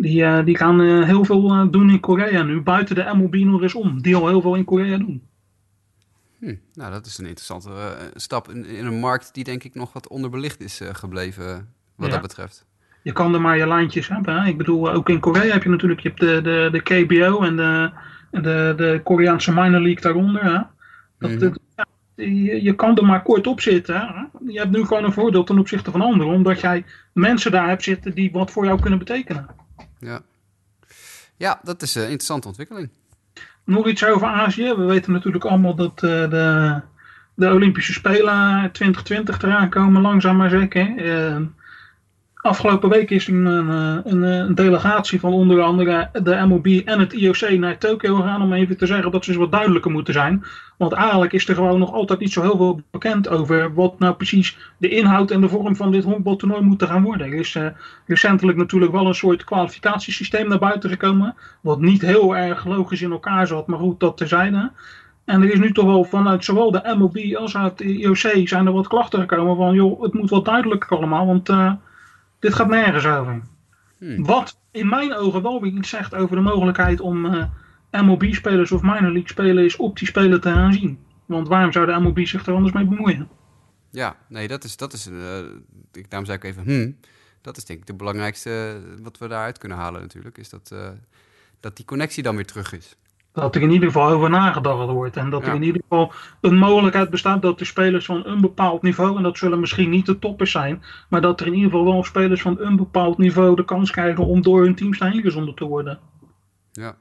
die, eh, die gaan eh, heel veel eh, doen in Korea nu. Buiten de MLB nog eens om. Die al heel veel in Korea doen. Hm, nou, dat is een interessante stap in, in een markt die denk ik nog wat onderbelicht is gebleven, wat Ja. dat betreft. Je kan er maar je lijntjes hebben. Hè? Ik bedoel, ook in Korea heb je natuurlijk je hebt de, de, de KBO en de, de, de Koreaanse minor league daaronder. Hè? Dat, Mhm. ja, je, je kan er maar kort op zitten. Hè? Je hebt nu gewoon een voordeel ten opzichte van anderen, omdat jij mensen daar hebt zitten die wat voor jou kunnen betekenen. Ja, ja dat is een interessante ontwikkeling. Nog iets over Azië. We weten natuurlijk allemaal dat eh, de, de Olympische Spelen 2020 eraan komen, langzaam maar zeker. Eh, afgelopen week is een, een, een, een delegatie van onder andere de MOB en het IOC naar Tokio gegaan om even te zeggen dat ze wat duidelijker moeten zijn. Want eigenlijk is er gewoon nog altijd niet zo heel veel bekend over wat nou precies de inhoud en de vorm van dit honkbaltoernooi moet gaan worden. Er is eh, recentelijk natuurlijk wel een soort kwalificatiesysteem naar buiten gekomen. Wat niet heel erg logisch in elkaar zat, maar goed, dat terzijde. En er is nu toch wel vanuit zowel de MOB als uit de IOC zijn er wat klachten gekomen van joh, het moet wat duidelijker allemaal, want eh, dit gaat nergens over. Hmm. Wat in mijn ogen wel weer iets zegt over de mogelijkheid om eh, MLB-spelers of minor league spelers op die spelen te gaan zien. Want waarom zou de MLB zich er anders mee bemoeien? Ja, nee, dat is, dat is eh, ik, daarom zei ik even, hmm, dat is denk ik de belangrijkste eh, wat we daaruit kunnen halen natuurlijk, is dat, dat die connectie dan weer terug is. Dat er in ieder geval over nagedacht wordt. En dat Ja. er in ieder geval een mogelijkheid bestaat dat de spelers van een bepaald niveau, en dat zullen misschien niet de toppers zijn, maar dat er in ieder geval wel spelers van een bepaald niveau de kans krijgen om door hun teams daarheen gezonden te worden. Ja,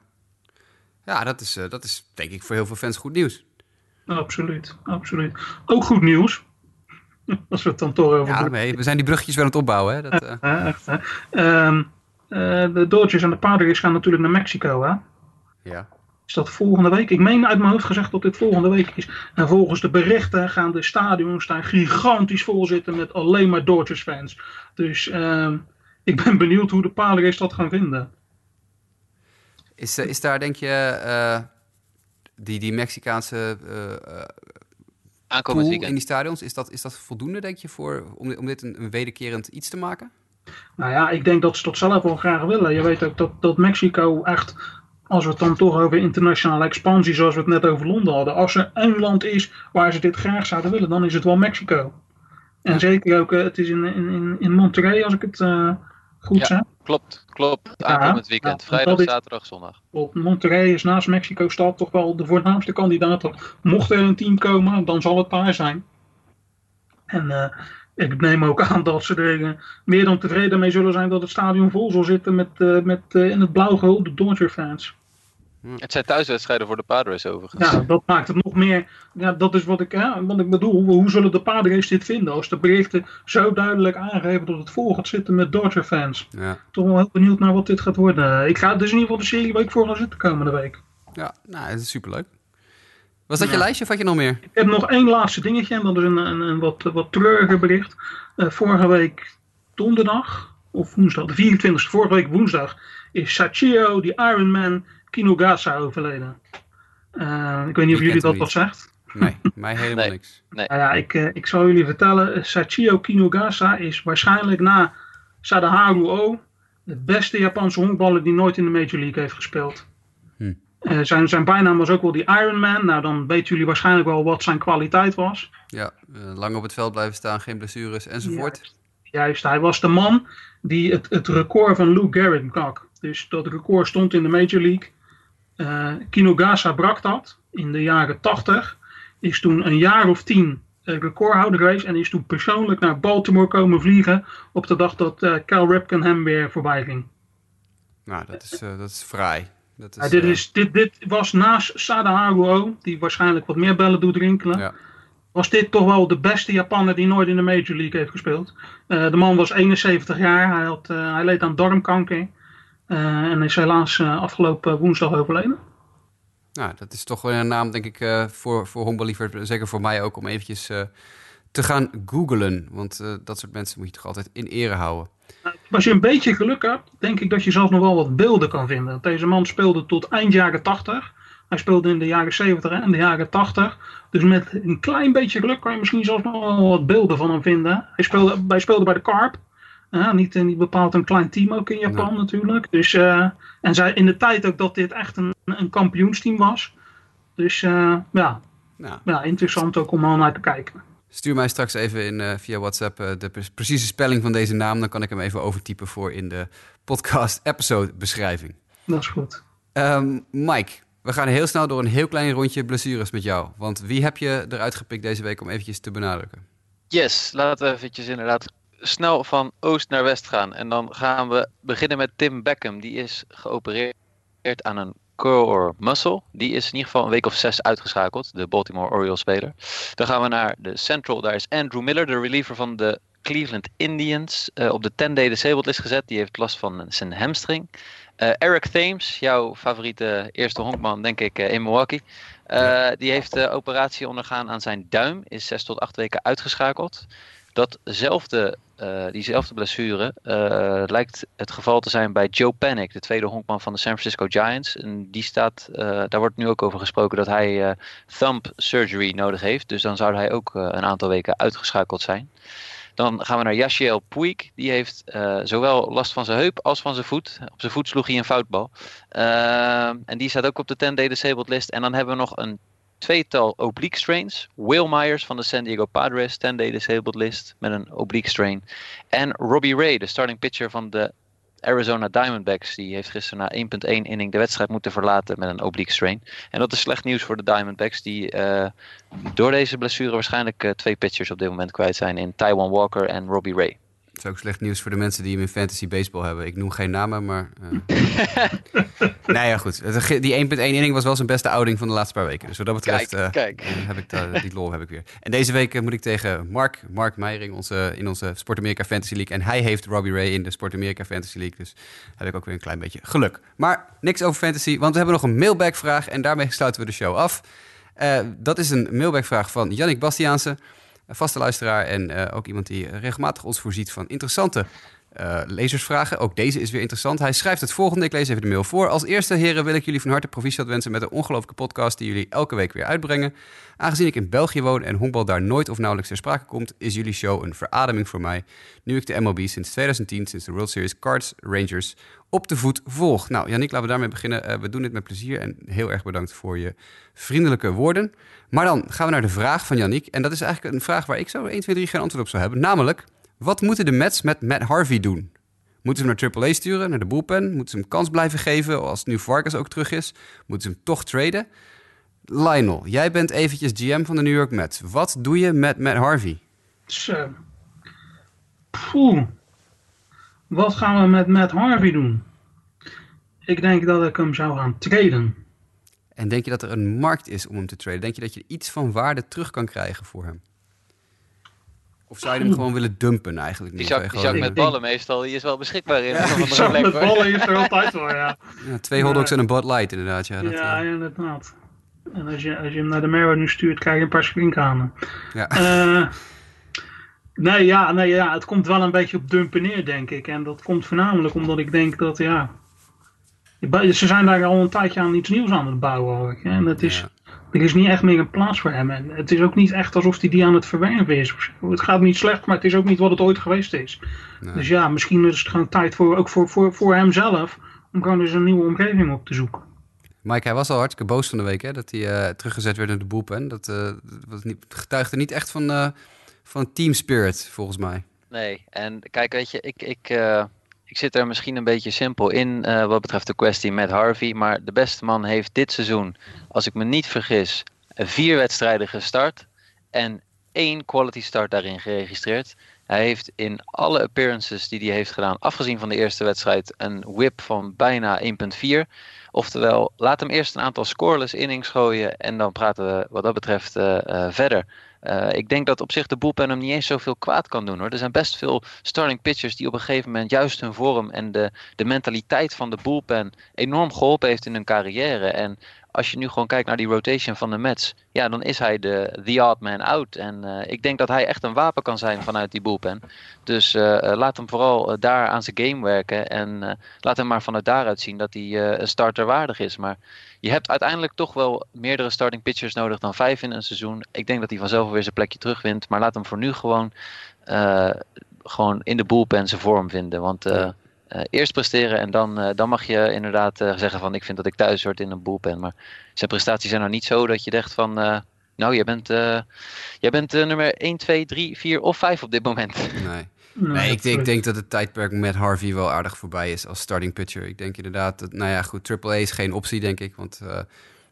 ja dat, is, eh, dat is denk ik voor heel veel fans goed nieuws. Absoluut, absoluut. Ook goed nieuws. Als we het dan toch over Ja, nee, we zijn die bruggetjes weer aan het opbouwen. Hè? Dat, eh, Hè, echt, hè. Eh, de Dodgers en de Padres gaan natuurlijk naar Mexico. Hè? ja. Is dat volgende week? Ik meen uit mijn hoofd gezegd dat dit volgende week is. En volgens de berichten gaan de stadions daar gigantisch vol zitten met alleen maar Dodgers fans. Dus ehm, ik ben benieuwd hoe de Padres dat gaan vinden. Is, eh, is daar, denk je, eh, die, die Mexicaanse Aankomend pool weekend. in die stadions. Is dat, is dat voldoende, denk je, voor, om, om dit een, een wederkerend iets te maken? Nou ja, ik denk dat ze dat zelf wel graag willen. Je weet ook dat, dat Mexico echt, als we het dan toch over internationale expansie, zoals we het net over Londen hadden, als er één land is waar ze dit graag zouden willen, dan is het wel Mexico. En zeker ook, eh, het is in, in, in- Monterrey, als ik het eh, goed Ja. zeg. Klopt, klopt. Aankomend weekend. ja, Vrijdag, zaterdag, zondag. Op Monterrey is naast Mexico-stad toch wel de voornaamste kandidaat. Mocht er een team komen, dan zal het daar zijn. En eh, ik neem ook aan dat ze er meer dan tevreden mee zullen zijn dat het stadion vol zal zitten met, met in het blauw gehulde Dodger-fans. Het zijn thuiswedstrijden voor de Padres overigens. Ja, dat maakt het nog meer. Ja, dat is wat ik, hè, wat ik bedoel. Hoe zullen de Padres dit vinden als de berichten zo duidelijk aangeven dat het vol gaat zitten met Dodger-fans? Ja, Toch wel heel benieuwd naar wat dit gaat worden. Ik ga dus in ieder geval de serie waar ik voor ga zitten komende week. ja nou, het is superleuk. Was dat je Ja. lijstje of had je nog meer? Ik heb nog één laatste dingetje en dat is een, een, een wat, wat treuriger bericht. Eh, vorige week donderdag, of woensdag, de 24e, vorige week woensdag, is Sachio, die Ironman Kinugasa overleden. Eh, ik weet niet of Ik jullie dat wat zegt. Nee, mij helemaal Nee. niks. Nou ja, ik, eh, ik zal jullie vertellen, eh, Sachio Kinugasa is waarschijnlijk na Sadaharu O de beste Japanse honkballer die nooit in de Major League heeft gespeeld. Hm. Eh, zijn, zijn bijnaam was ook wel die Ironman. Nou, dan weten jullie waarschijnlijk wel wat zijn kwaliteit was. Ja, lang op het veld blijven staan, geen blessures enzovoort. Juist, hij was de man die het, het record van Lou Gehrig brak. Dus dat record stond in de Major League. Eh Kinugasa brak dat in de jaren 80. Is toen een jaar of tien eh, recordhouder geweest. En is toen persoonlijk naar Baltimore komen vliegen. Op de dag dat eh Cal Ripken hem weer voorbij ging. Nou, dat is, dat is fraai. Dat is, dit, is, dit, dit was naast Sadaharu O, die waarschijnlijk wat meer bellen doet rinkelen. ja. was dit toch wel de beste Japaner die nooit in de Major League heeft gespeeld. De man was 71 jaar, hij, had, hij leed aan darmkanker. Eh, en is helaas eh, afgelopen woensdag overleden. Nou, dat is toch wel een naam, denk ik, eh, voor, voor honkballiefhebbers. Zeker voor mij ook, om eventjes te gaan googlen. Want dat soort mensen moet je toch altijd in ere houden. Als je een beetje geluk hebt, denk ik dat je zelfs nog wel wat beelden kan vinden. Deze man speelde tot eind jaren 80. Hij speelde in de jaren 70 en de jaren 80. Dus met een klein beetje geluk kan je misschien zelfs nog wel wat beelden van hem vinden. Hij speelde, hij speelde bij de Carp. Ja, niet, eh, niet bepaald een klein team ook in Japan natuurlijk. Dus, eh, en zij, in de tijd ook dat dit echt een, een kampioensteam was. Dus eh, ja, Nou, ja, interessant ook om al naar te kijken. stuur mij straks even in, eh, via WhatsApp eh, de pre- precieze spelling van deze naam. Dan kan ik hem even overtypen voor in de podcast episode beschrijving. Dat is goed. Ehm, Mike, we gaan heel snel door een heel klein rondje blessures met jou. Want wie heb je eruit gepikt deze week om eventjes te benadrukken? Yes, laten we eventjes inderdaad snel van oost naar west gaan. En dan gaan we beginnen met Tim Beckham. Die is geopereerd aan een core muscle. Die is in ieder geval een week of zes uitgeschakeld. De Baltimore Orioles speler. Dan gaan we naar de Central. Daar is Andrew Miller, de reliever van de Cleveland Indians. eh, op de 10-day disabled list gezet. Die heeft last van zijn hamstring. Eh, Eric Thames, jouw favoriete eerste honkman, denk ik, eh, in Milwaukee. Die heeft de operatie ondergaan aan zijn duim. Is zes tot acht weken uitgeschakeld. Datzelfde, eh, diezelfde blessure eh, lijkt het geval te zijn bij Joe Panic, de tweede honkman van de San Francisco Giants. En die staat, eh, daar wordt nu ook over gesproken dat hij thumb surgery nodig heeft. Dus dan zou hij ook een aantal weken uitgeschakeld zijn. Dan gaan we naar Yashiel Puig. Die heeft zowel last van zijn heup als van zijn voet. Op zijn voet sloeg hij een foutbal. Ehm, en die staat ook op de 10-day disabled list. En dan hebben we nog een tweetal oblique strains. Will Myers van de San Diego Padres, 10-day disabled list met een oblique strain. En Robbie Ray, de starting pitcher van de Arizona Diamondbacks. Die heeft gisteren na 1.1 inning de wedstrijd moeten verlaten met een oblique strain. En dat is slecht nieuws voor de Diamondbacks. Die eh, door deze blessure waarschijnlijk eh, twee pitchers op dit moment kwijt zijn. In Taiwan Walker en Robbie Ray. Het is ook slecht nieuws voor de mensen die hem in fantasy baseball hebben. Ik noem geen namen, maar... eh nou ja, goed. Die 1.1 inning was wel zijn beste outing van de laatste paar weken. Dus wat dat betreft Kijk, eh, kijk. heb ik daar, die lol heb ik weer. En deze week eh, moet ik tegen Mark, Mark Meijering onze, in onze Sport America Fantasy League. En hij heeft Robbie Ray in de Sport America Fantasy League. Dus heb ik ook weer een klein beetje geluk. Maar niks over fantasy, want we hebben nog een mailback-vraag. En daarmee sluiten we de show af. Dat is een mailback-vraag van Jannik Bastiaanse. Een vaste luisteraar en eh, ook iemand die regelmatig ons voorziet van interessante uh, lezersvragen. Ook deze is weer interessant. Hij schrijft het volgende. Ik lees even de mail voor. Als eerste, heren, wil ik jullie van harte proficiat wensen met een ongelooflijke podcast die jullie elke week weer uitbrengen. Aangezien ik in België woon en honkbal daar nooit of nauwelijks ter sprake komt, is jullie show een verademing voor mij. Nu ik de MLB sinds 2010, sinds de World Series Cards Rangers, op de voet volg. Nou, Yannick, laten we daarmee beginnen. Uh, we doen dit met plezier en heel erg bedankt voor je vriendelijke woorden. Maar dan gaan we naar de vraag van Yannick. En dat is eigenlijk een vraag waar ik zo 1, 2, 3 geen antwoord op zou hebben. Namelijk, wat moeten de Mets met Matt Harvey doen? Moeten ze hem naar AAA sturen, naar de bullpen? Moeten ze hem kans blijven geven als nu Vargas ook terug is? Moeten ze hem toch traden? Lionel, jij bent eventjes GM van de New York Mets. Wat doe je met Matt Harvey? Zo. Poeh. Wat gaan we met Matt Harvey doen? Ik denk dat ik hem zou gaan traden. En denk je dat er een markt is om hem te traden? Denk je dat je iets van waarde terug kan krijgen voor hem? Of zou je hem gewoon willen dumpen eigenlijk? Die zak, die zak met ballen meestal, die is wel beschikbaar in. Ja, die zak met ballen is er altijd wel, ja. ja twee hotdogs en een Bud Light inderdaad. Ja, dat, ja, uh... inderdaad. En als je, als je hem naar de Marrow nu stuurt, krijg je een paar sprinkhanen. Ja. Uh, nee, ja, nee, ja, het komt wel een beetje op dumpen neer, denk ik. En dat komt voornamelijk omdat ik denk dat, ja... Ze zijn daar al een tijdje aan iets nieuws aan het bouwen. En het is, er is niet echt meer een plaats voor hem. En het is ook niet echt alsof hij die aan het verwerven is. Het gaat niet slecht, maar het is ook niet wat het ooit geweest is. Dus ja, misschien is het gewoon tijd voor, ook voor, voor, voor hemzelf om gewoon eens een nieuwe omgeving op te zoeken. Mike, hij was al hartstikke boos van de week hè, dat hij uh, teruggezet werd in de boepen. Dat, uh, was niet, getuigde niet echt van, uh, van team spirit, volgens mij. Nee, en kijk, weet je, ik, ik, ik zit er misschien een beetje simpel in wat betreft de kwestie met Harvey. Maar de beste man heeft dit seizoen, als ik me niet vergis, vier wedstrijden gestart. En één quality start daarin geregistreerd. Hij heeft in alle appearances die hij heeft gedaan, afgezien van de eerste wedstrijd, een whip van bijna 1,4. Oftewel, laat hem eerst een aantal scoreless innings gooien en dan praten we wat dat betreft uh, uh, verder. Uh, ik denk dat op zich de bullpen hem niet eens zoveel kwaad kan doen hoor. Er zijn best veel starting pitchers die op een gegeven moment juist hun vorm en de, de mentaliteit van de bullpen enorm geholpen heeft in hun carrière. En als je nu gewoon kijkt naar die rotation van de Mets, ja, dan is hij de the odd man out. En ik denk dat hij echt een wapen kan zijn vanuit die bullpen. Dus laat hem vooral daar aan zijn game werken en laat hem maar vanuit daaruit zien dat hij een starter waardig is. Maar je hebt uiteindelijk toch wel meerdere starting pitchers nodig dan vijf in een seizoen. Ik denk dat hij vanzelf weer zijn plekje terugwint. Maar laat hem voor nu gewoon, uh, gewoon in de bullpen zijn vorm vinden. Want uh, uh, eerst presteren en dan, dan mag je inderdaad zeggen van ik vind dat ik thuis word in een bullpen. Maar zijn prestaties zijn nou niet zo dat je denkt van nou jij bent, jij bent nummer 1, 2, 3, 4 of 5 op dit moment. Nee. Nee, ik, denk, ik denk dat het tijdperk met Harvey wel aardig voorbij is als starting pitcher. Ik denk inderdaad, dat, nou ja, goed, Triple A is geen optie, denk ik. Want uh,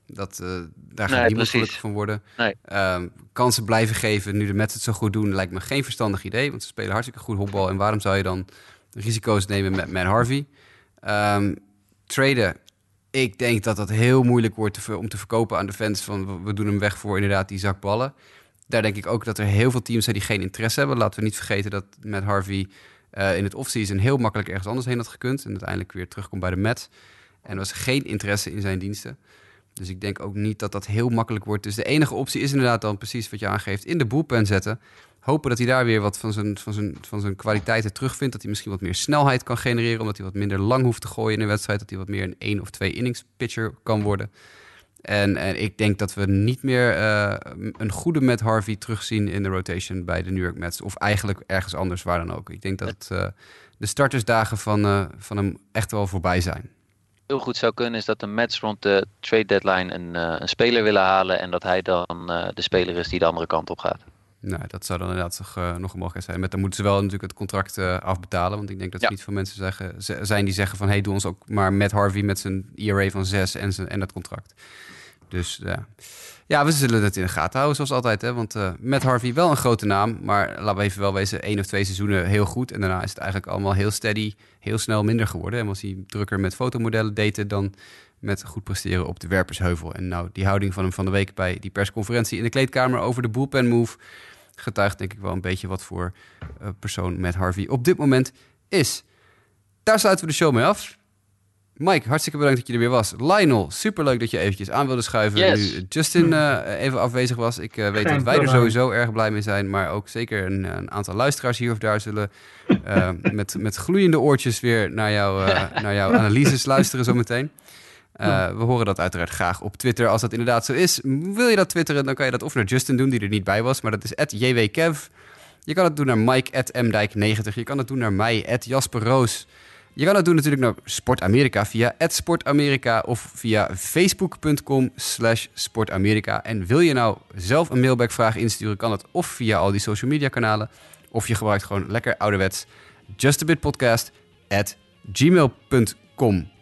dat, uh, daar gaat nee, niemand gelukkig van worden. Nee. Um, kansen blijven geven, nu de Mets het zo goed doen, lijkt me geen verstandig idee. Want ze spelen hartstikke goed honkbal. En waarom zou je dan risico's nemen met Matt Harvey? Um, traden, ik denk dat dat heel moeilijk wordt te, om te verkopen aan de fans. Van we doen hem weg voor inderdaad die zak ballen daar denk ik ook dat er heel veel teams zijn die geen interesse hebben. Laten we niet vergeten dat met Harvey uh, in het offseason heel makkelijk ergens anders heen had gekund. En uiteindelijk weer terugkomt bij de Met. En er was geen interesse in zijn diensten. Dus ik denk ook niet dat dat heel makkelijk wordt. Dus de enige optie is inderdaad dan precies wat je aangeeft. In de boelpen zetten. Hopen dat hij daar weer wat van zijn, van, zijn, van zijn kwaliteiten terugvindt. Dat hij misschien wat meer snelheid kan genereren. Omdat hij wat minder lang hoeft te gooien in een wedstrijd. Dat hij wat meer een één of twee innings pitcher kan worden. En, en ik denk dat we niet meer uh, een goede met Harvey terugzien in de rotation bij de New York Mets. Of eigenlijk ergens anders, waar dan ook. Ik denk dat uh, de startersdagen van, uh, van hem echt wel voorbij zijn. Heel goed zou kunnen is dat de Mets rond de trade deadline een, een speler willen halen. En dat hij dan de speler is die de andere kant op gaat. Nou, dat zou dan inderdaad toch, uh, nog een mogelijkheid zijn. Met dan moeten ze wel natuurlijk het contract uh, afbetalen. Want ik denk dat er niet veel mensen zeggen, zijn die zeggen van... hey, doe ons ook maar met Harvey met zijn ERA van 6 en, zijn, en dat contract. Dus ja. ja, we zullen het in de gaten houden zoals altijd. Hè? Want met Harvey wel een grote naam. Maar laten we even wel wezen, één of twee seizoenen heel goed. En daarna is het eigenlijk allemaal heel steady, heel snel minder geworden. En was hij drukker met fotomodellen daten dan met goed presteren op de werpersheuvel. En nou, die houding van hem van de week bij die persconferentie in de kleedkamer over de bullpen move... getuigt denk ik wel een beetje wat voor uh, persoon met Harvey op dit moment is. Daar sluiten we de show mee af. Mike, hartstikke bedankt dat je er weer was. Lionel, superleuk dat je eventjes aan wilde schuiven. Yes. Nu Justin eh, even afwezig was. Ik eh, weet Geen dat wij er sowieso erg blij mee zijn. Maar ook zeker een, een aantal luisteraars hier of daar zullen eh, met, met gloeiende oortjes weer naar, jou, eh, naar jouw analyses luisteren zometeen. Eh, we horen dat uiteraard graag op Twitter als dat inderdaad zo is. Wil je dat twitteren, dan kan je dat of naar Justin doen, die er niet bij was. Maar dat is jwkev. Je kan het doen naar Mike@mdijk90. Je kan het doen naar mij, Jasper Roos. Je kan het doen natuurlijk naar Sport Amerika via @sportamerika of via facebook.com slash sportamerika. En wil je nou zelf een mailbackvraag insturen, kan het of via al die social media kanalen, of je gebruikt gewoon lekker ouderwets justabitpodcast at gmail.com.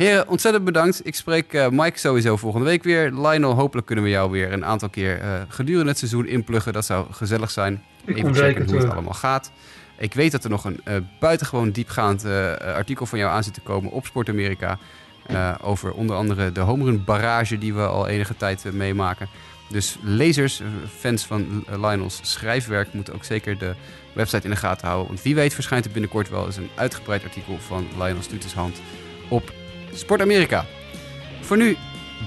Heren, ontzettend bedankt. Ik spreek eh, Mike sowieso volgende week weer. Lionel, hopelijk kunnen we jou weer een aantal keer eh, gedurende het seizoen inpluggen. Dat zou gezellig zijn. Ik Even checken zeker hoe het terug. allemaal gaat. Ik weet dat er nog een eh, buitengewoon diepgaand eh, artikel van jou aan zit te komen op Sport Amerika. eh, over onder andere de homerun barrage die we al enige tijd eh, meemaken. Dus lezers, eh, fans van eh, Lionel's schrijfwerk, moeten ook zeker de website in de gaten houden. Want wie weet verschijnt er binnenkort wel eens een uitgebreid artikel van Lionel Stutenshand op Sport Amerika. Voor nu,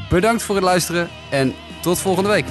bedankt voor het luisteren en tot volgende week.